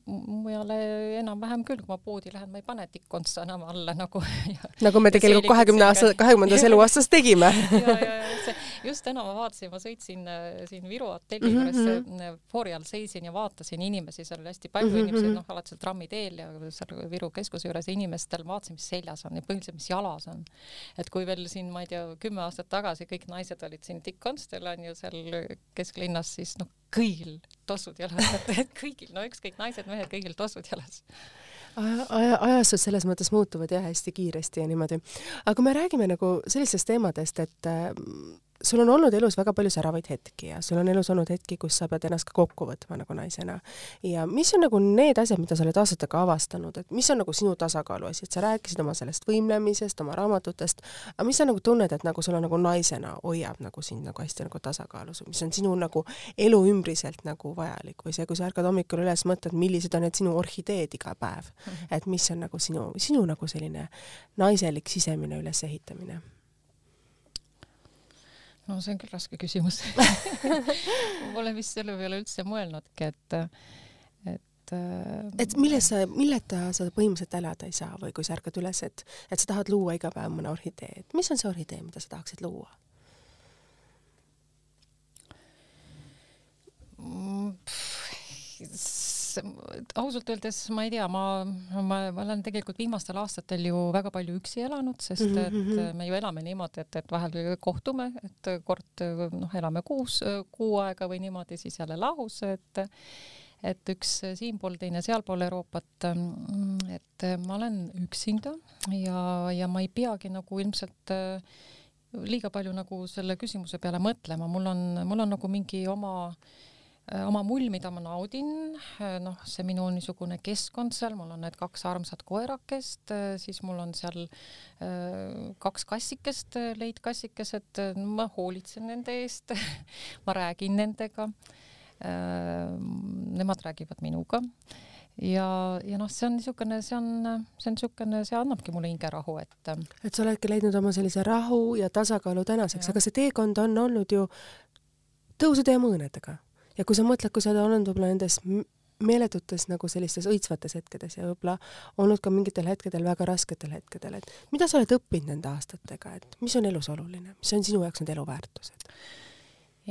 mujale enam-vähem küll, kui ma poodi lähen, ma ei pane tikkontsa enam alla nagu nagu me tegelikult kahekümne aasta, kahekümnendas eluaastas tegime ja, ja, ja see just täna ma vaatasin, ma sõitsin äh, siin Viru hotelli juures mm -hmm. foori all seisin ja vaatasin inimesi, seal oli hästi palju mm -hmm. inimesi, noh, alati seal trammiteel ja seal Viru keskuse juures inimestel, vaatasin, mis seljas on ja põhiliselt, mis jalas on. et kui veel siin, ma ei tea, kümme aastat tagasi kõik naised olid siin Dick Constel on ju seal kesklinnas, siis noh, kõigil tossud jalas, et kõigil, no ükskõik naised-mehed, kõigil tossud jalas aja, ajastud selles mõttes muutuvad jah hästi kiiresti ja niimoodi. aga kui me räägime nagu sellistest teemadest, et äh, sul on olnud elus väga palju säravaid hetki ja sul on elus olnud hetki, kus sa pead ennast ka kokku võtma nagu naisena. ja mis on nagu need asjad, mida sa oled aastatega avastanud, et mis on nagu sinu tasakaalu asi, et sa rääkisid oma sellest võimlemisest, oma raamatutest, aga mis sa nagu tunned, et nagu sul on nagu naisena hoiab nagu sind nagu hästi nagu tasakaalus, mis on sinu nagu elu ümbriselt nagu vajalik? Või see, kui sa ärkad hommikul üles, mõtled, millised on need sinu orhideed iga päev. -hmm. et mis on nagu sinu, sinu nagu selline naiselik sisemine ülesehitamine no see on küll raske küsimus Pole vist selle peale üldse mõelnudki, et, et äh, et milles sa, milleta sa põhimõtteliselt elada ei saa või kui sa ärkad üles, et, et sa tahad luua iga päev mõne orhidee, et mis on see orhidee, mida sa tahaksid luua? Mm, ausalt öeldes ma ei tea, ma, ma, ma olen tegelikult viimastel aastatel ju väga palju üksi elanud, sest mhm, et -hmm. me ju elame niimoodi, et, et vahel kohtume, et kord noh, elame kuus, kuu aega või niimoodi, siis jälle lahus, et et üks siinpool, teine sealpool Euroopat. et ma olen üksinda ja, ja ma ei peagi nagu ilmselt liiga palju nagu selle küsimuse peale mõtlema, mul on, mul on nagu mingi oma Äh, oma mull, mida ma naudin, äh, noh, see minu niisugune keskkond seal, mul on need kaks armsat koerakest, äh, siis mul on seal kaks kassikest, leidkassikesed, ma hoolitsen nende eest ma räägin nendega. Nemad räägivad minuga ja, ja noh, see on niisugune, see on, see on niisugune, see annabki mulle hingerahu, et. et sa oledki leidnud oma sellise rahu ja tasakaalu tänaseks, aga see teekond on olnud ju tõusude ja mõõnadega ja kui sa mõtled, kui sa oled olnud võib-olla nendes meeletutes nagu sellistes õitsvates hetkedes ja võib-olla olnud ka mingitel hetkedel väga rasketel hetkedel, et mida sa oled õppinud nende aastatega, et mis on elus oluline, mis on sinu jaoks need eluväärtused?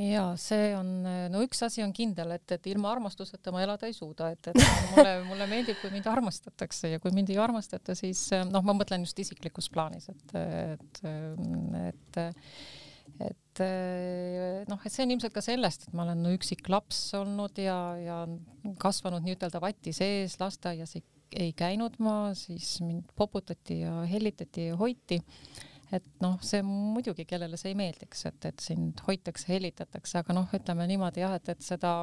ja see on, no üks asi on kindel, et, et ilma armastuseta ma elada ei suuda, et, et mulle, mulle meeldib, kui mind armastatakse ja kui mind ei armastata, siis noh, ma mõtlen just isiklikus plaanis, et, et, et et eh, noh, et see on ilmselt ka sellest, et ma olen üksik laps olnud ja, ja kasvanud nii-ütelda vati sees, lasteaias ei, ei käinud ma, siis mind poputati ja hellitati ja hoiti. et noh, see muidugi, kellele see ei meeldiks, et, et sind hoitakse, hellitatakse, aga noh, ütleme niimoodi jah, et, et seda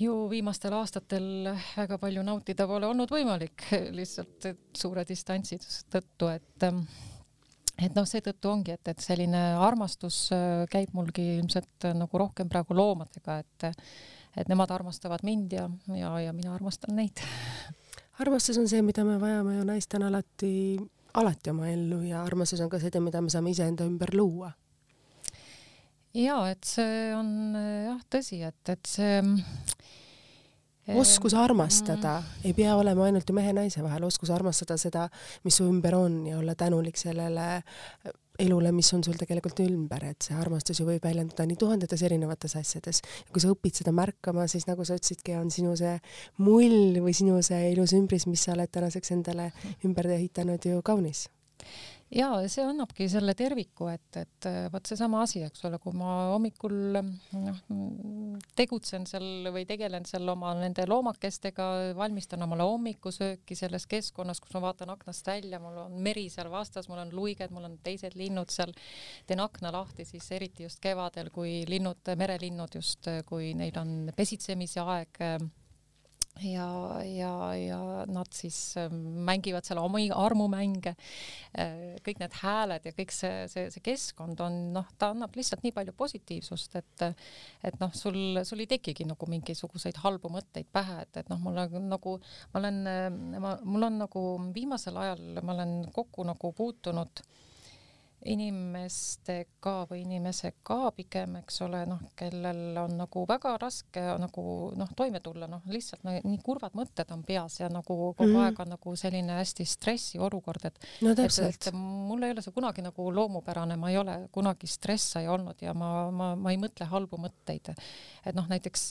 ju viimastel aastatel väga palju nautida pole olnud võimalik lihtsalt suure distantsi tõttu, et et noh, seetõttu ongi, et, et selline armastus äh, käib mulgi ilmselt äh, nagu rohkem praegu loomadega, et et nemad armastavad mind ja, ja, ja mina armastan neid. armastus on see, mida me vajame ju naistena alati, alati oma ellu ja armastus on ka see, mida me saame iseenda ümber luua. ja et see on äh, jah tõsi, et, et see oskus armastada mm. ei pea olema ainult ju mehe-naise vahel, oskus armastada seda, mis su ümber on ja olla tänulik sellele elule, mis on sul tegelikult ümber, et see armastus ju võib väljenduda nii tuhandetes erinevates asjades. ja kui sa õpid seda märkama, siis nagu sa ütlesidki, on sinu see mull või sinu see ilus ümbris, mis sa oled tänaseks endale ümber ehitanud ju kaunis ja see annabki selle terviku, et, et äh, vot seesama asi, eks ole, kui ma hommikul noh, tegutsen seal või tegelen seal oma nende loomakestega, valmistan omale hommikusööki selles keskkonnas, kus ma vaatan aknast välja, mul on meri seal vastas, mul on luiged, mul on teised linnud seal, teen akna lahti siis eriti just kevadel, kui linnud, merelinnud just, kui neil on pesitsemise aeg ja, ja, ja nad siis ähm, mängivad seal omi armumänge, äh, kõik need hääled ja kõik see, see, see keskkond on noh, ta annab lihtsalt nii palju positiivsust, et et noh, sul, sul ei tekigi nagu mingisuguseid halbu mõtteid pähe, et, et noh, mul on nagu, ma olen, ma, mul on nagu viimasel ajal ma olen kokku nagu puutunud inimestega või inimesega pigem, eks ole, noh, kellel on nagu väga raske nagu noh, toime tulla, noh, lihtsalt no, nii kurvad mõtted on peas ja nagu kogu mm. aeg on nagu selline hästi stressiolukord, et no täpselt. mul ei ole see kunagi nagu loomupärane, ma ei ole kunagi stressaja olnud ja ma, ma, ma ei mõtle halbu mõtteid. et noh, näiteks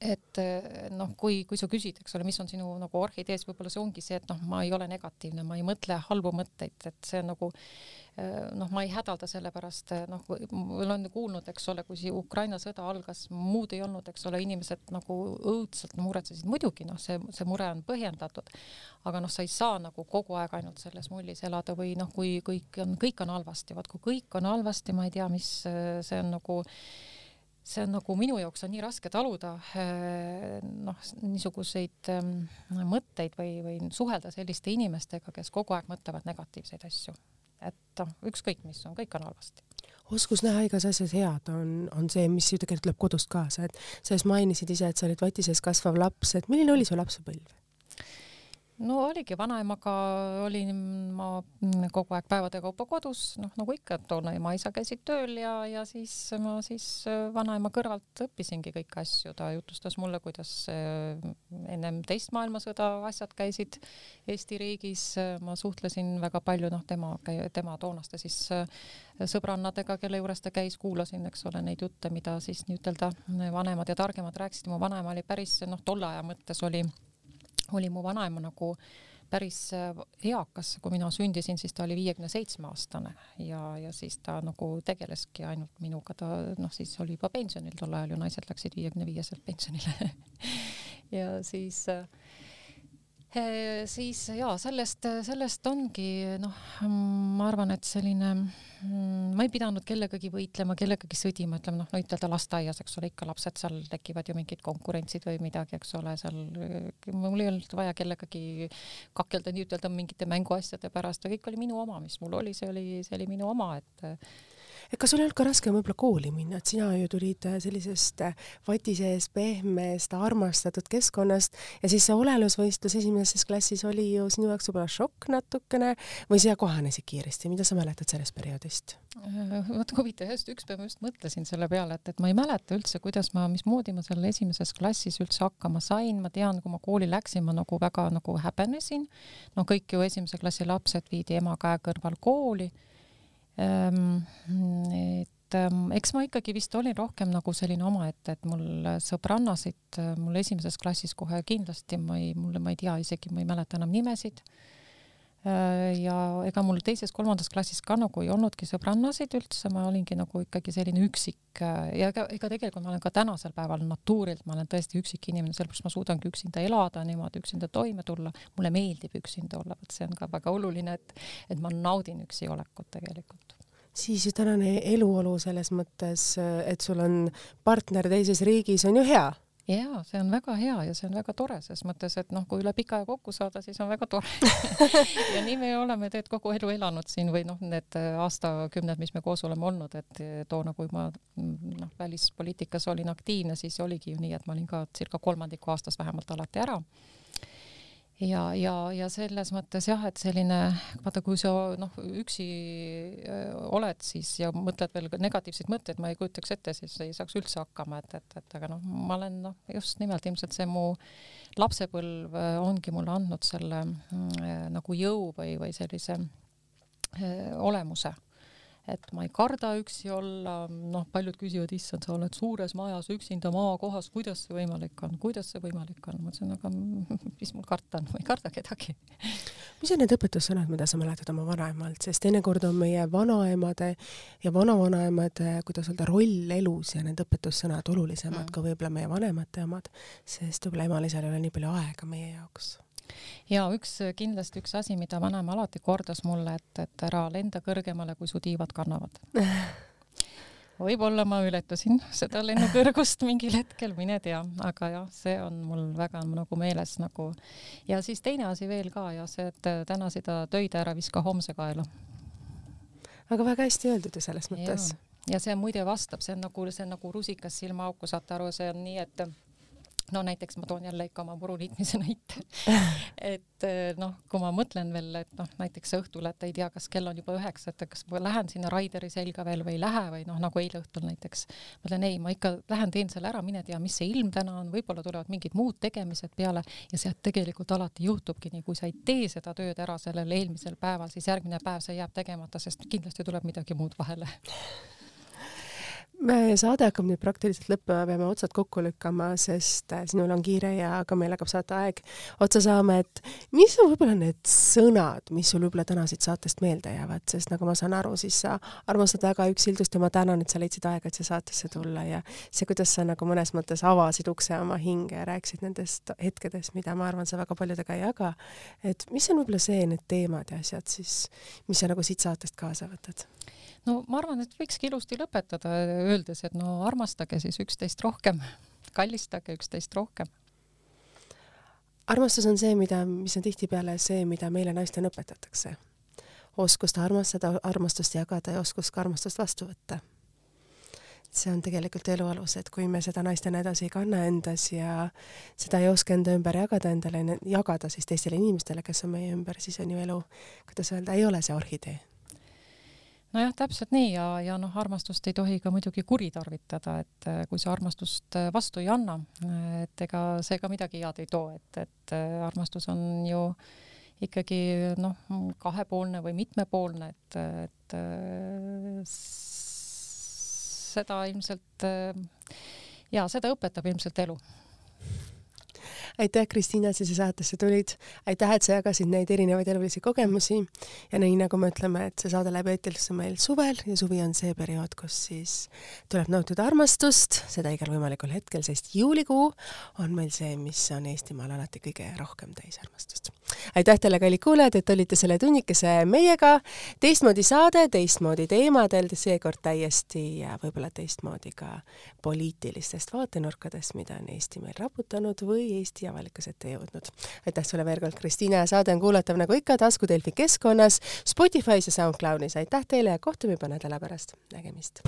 et noh, kui, kui sa küsid, eks ole, mis on sinu nagu orhidees, võib-olla see ongi see, et noh, ma ei ole negatiivne, ma ei mõtle halbu mõtteid, et see on nagu noh, ma ei hädalda selle pärast, noh, ma olen kuulnud, eks ole, kui see Ukraina sõda algas, muud ei olnud, eks ole, inimesed nagu õudselt muretsesid, muidugi noh, see, see mure on põhjendatud, aga noh, sa ei saa nagu kogu aeg ainult selles mullis elada või noh, kui kõik on, kõik on halvasti, vot kui kõik on halvasti, ma ei tea, mis see on nagu see on nagu minu jaoks on nii raske taluda eh, noh, niisuguseid ähm, mõtteid või, või suhelda selliste inimestega, kes kogu aeg mõtlevad negatiivseid asju. et noh, ükskõik mis on, kõik on halvasti oskus näha igas asjas head on, on see, mis ju tegelikult tuleb kodust kaasa, et sa just mainisid ise, et sa olid vati sees kasvav laps, et milline oli su lapsepõlv? No oligi, vanaemaga olin ma kogu aeg päevade kaupa kodus, noh nagu ikka, toona ema-isa käisid tööl ja, ja siis ma siis äh, vanaema kõrvalt õppisingi kõiki asju, ta jutustas mulle, kuidas äh, ennem teist maailmasõda asjad käisid Eesti riigis, ma suhtlesin väga palju noh, tema, tema toonaste siis äh, sõbrannadega, kelle juures ta käis, kuulasin, eks ole, neid jutte, mida siis nii-ütelda vanemad ja targemad rääkisid, mu vanaema oli päris noh, tolle aja mõttes oli oli mu vanaema nagu päris äh, eakas, kui mina sündisin, siis ta oli viiekümne seitsme aastane ja, ja siis ta nagu tegeleski ainult minuga, ta noh, siis oli juba pensionil, tol ajal ju naised läksid viiekümne viieselt pensionile. Ja siis äh, siis ja sellest, sellest ongi noh, ma arvan, et selline, mm, ma ei pidanud kellegagi võitlema, kellegagi sõdima, ütleme noh, no ütelda lasteaias, eks ole, ikka lapsed seal tekivad ju mingid konkurentsid või midagi, eks ole, seal mul ei olnud vaja kellegagi kakelda nii-ütelda mingite mänguasjade pärast, kõik oli minu oma, mis mul oli, see oli, see oli minu oma, et et kas sul ei olnud ka raske võib-olla kooli minna, et sina ju tulid äh, sellisest äh, vati sees pehmest, armastatud keskkonnast ja siis see olelusvõistlus esimeses klassis oli ju sinu jaoks võib-olla šokk natukene või sa kohanesid kiiresti, mida sa mäletad sellest perioodist? Äh, vot huvitav, just üks päev just mõtlesin selle peale, et, et ma ei mäleta üldse, kuidas ma, mismoodi ma seal esimeses klassis üldse hakkama sain, ma tean, kui ma kooli läksin, ma nagu väga nagu häbenesin. no kõik ju esimese klassi lapsed viidi ema käe kõrval kooli et ehm, eks ma ikkagi vist olin rohkem nagu selline omaette, et mul sõbrannasid mul esimeses klassis kohe kindlasti ma ei, mulle, ma ei tea isegi, ma ei mäleta enam nimesid. Ehm, ja ega mul teises-kolmandas klassis ka nagu ei olnudki sõbrannasid üldse, ma olingi nagu ikkagi selline üksik ja ega, ega tegelikult ma olen ka tänasel päeval natuurilt, ma olen tõesti üksik inimene, sellepärast ma suudangi üksinda elada, niimoodi üksinda toime tulla. mulle meeldib üksinda olla, vot see on ka väga oluline, et, et ma naudin üksi olekut tegelikult siis ju tänane eluolu selles mõttes, et sul on partner teises riigis, on ju hea jaa, see on väga hea ja see on väga tore, ses mõttes, et noh, kui üle pika aja kokku saada, siis on väga tore. Ja nii me oleme tegelikult kogu elu elanud siin või noh, need aastakümned, mis me koos oleme olnud, et toona, kui ma noh, välispoliitikas olin aktiivne, siis oligi ju nii, et ma olin ka circa kolmandiku aastas vähemalt alati ära ja, ja, ja selles mõttes jah, et selline, vaata, kui sa noh, üksi oled siis ja mõtled veel negatiivseid mõtteid, ma ei kujutaks ette, siis ei saaks üldse hakkama, et, et, et aga noh, ma olen noh, just nimelt ilmselt see mu lapsepõlv ongi mulle andnud selle äh, nagu jõu või, või sellise öö, olemuse et ma ei karda üksi olla, noh, paljud küsivad, issand, sa oled suures majas üksinda maakohas, kuidas see võimalik on, kuidas see võimalik on, ma ütlesin, aga mis mul karta on, ma ei karda kedagi. mis on need õpetussõnad, mida sa mäletad oma vanaemalt, sest teinekord on meie vanaemade ja vanavanaemade, kuidas öelda, roll elus ja need õpetussõnad olulisemad mm. ka võib-olla meie vanemate omad, sest võib-olla emal-isal ei ole nii palju aega meie jaoks ja üks kindlasti üks asi, mida vanaema alati kordas mulle, et, et ära lenda kõrgemale, kui su tiivad kannavad võib-olla ma ületasin seda lennukõrgust mingil hetkel, mine tea, aga jah, see on mul väga nagu meeles nagu ja siis teine asi veel ka ja see, et täna seda töid ära viska homse kaela. aga väga hästi öeldud ju selles mõttes. ja see muide vastab, see on nagu, see on nagu rusikas silmaauku, saate aru, see on nii, et no näiteks ma toon jälle ikka oma puruniitmise näite. Et eh, noh, kui ma mõtlen veel, et noh, näiteks õhtul, et ei tea, kas kell on juba üheksa, et kas ma lähen sinna Raideri selga veel või ei lähe või noh, nagu eile õhtul näiteks. ma ütlen ei, ma ikka lähen teen selle ära, mine tea, mis see ilm täna on, võib-olla tulevad mingid muud tegemised peale. Ja sealt tegelikult alati juhtubki nii, kui sa ei tee seda tööd ära sellel eelmisel päeval, siis järgmine päev see jääb tegemata, sest kindlasti tuleb midagi muud vahele me saade hakkab nüüd praktiliselt lõppema, peame otsad kokku lükkama, sest äh, sinul on kiire ja ka meil hakkab saate aeg otsa saama, et mis on võib-olla need sõnad, mis sul võib-olla täna siit saatest meelde jäävad, sest nagu ma saan aru, siis sa armastad väga üksildust ja ma tänan, et sa leidsid aega, et siia saatesse tulla ja see, kuidas sa nagu mõnes mõttes avasid ukse oma hinge ja rääkisid nendest hetkedest, mida ma arvan, sa väga paljudega ei jaga. et mis on võib-olla see, need teemad ja asjad siis, mis sa nagu siit saatest kaasa võtad? No ma arvan, et võikski ilusti lõpetada, öeldes, et no armastage siis üksteist rohkem, kallistage üksteist rohkem. armastus on see, mida, mis on tihtipeale see, mida meile naistena õpetatakse. oskust armastada, armastust jagada ja oskust ka armastust vastu võtta. see on tegelikult elu alus, et kui me seda naistena edasi ei kanna endas ja seda ei oska enda ümber jagada endale, jagada siis teistele inimestele, kes on meie ümber, siis on ju elu, kuidas öelda, ei ole see orhidee nojah, täpselt nii ja, ja noh, armastust ei tohi ka muidugi kuritarvitada, et äh, kui sa armastust äh, vastu ei anna, äh, et ega see ka midagi head ei too, et, et armastus on ju ikkagi noh, kahepoolne või mitmepoolne, et, et seda ilmselt ja seda õpetab ilmselt elu aitäh, Kristiina, et sa siia saatesse tulid. aitäh, et sa jagasid neid erinevaid elulisi kogemusi ja nii nagu me ütleme, et see saade läheb eetrisse meil suvel ja suvi on see periood, kus siis tuleb nautida armastust, seda igal võimalikul hetkel, sest juulikuu on meil see, mis on Eestimaal alati kõige rohkem täis armastust. Aitäh teile, kallid kuulajad, et olite selle tunnikese meiega. teistmoodi saade, teistmoodi teemadel, seekord täiesti võib-olla teistmoodi ka poliitilistest vaatenurkadest, mida on Eesti meil raputanud või Eesti avalikkuse ette jõudnud. aitäh sulle veel kord, Kristiina, saade on kuulatav nagu ikka Tasku Delfi keskkonnas, Spotify's ja SoundCloudis. aitäh teile ja kohtume juba nädala pärast. nägemist!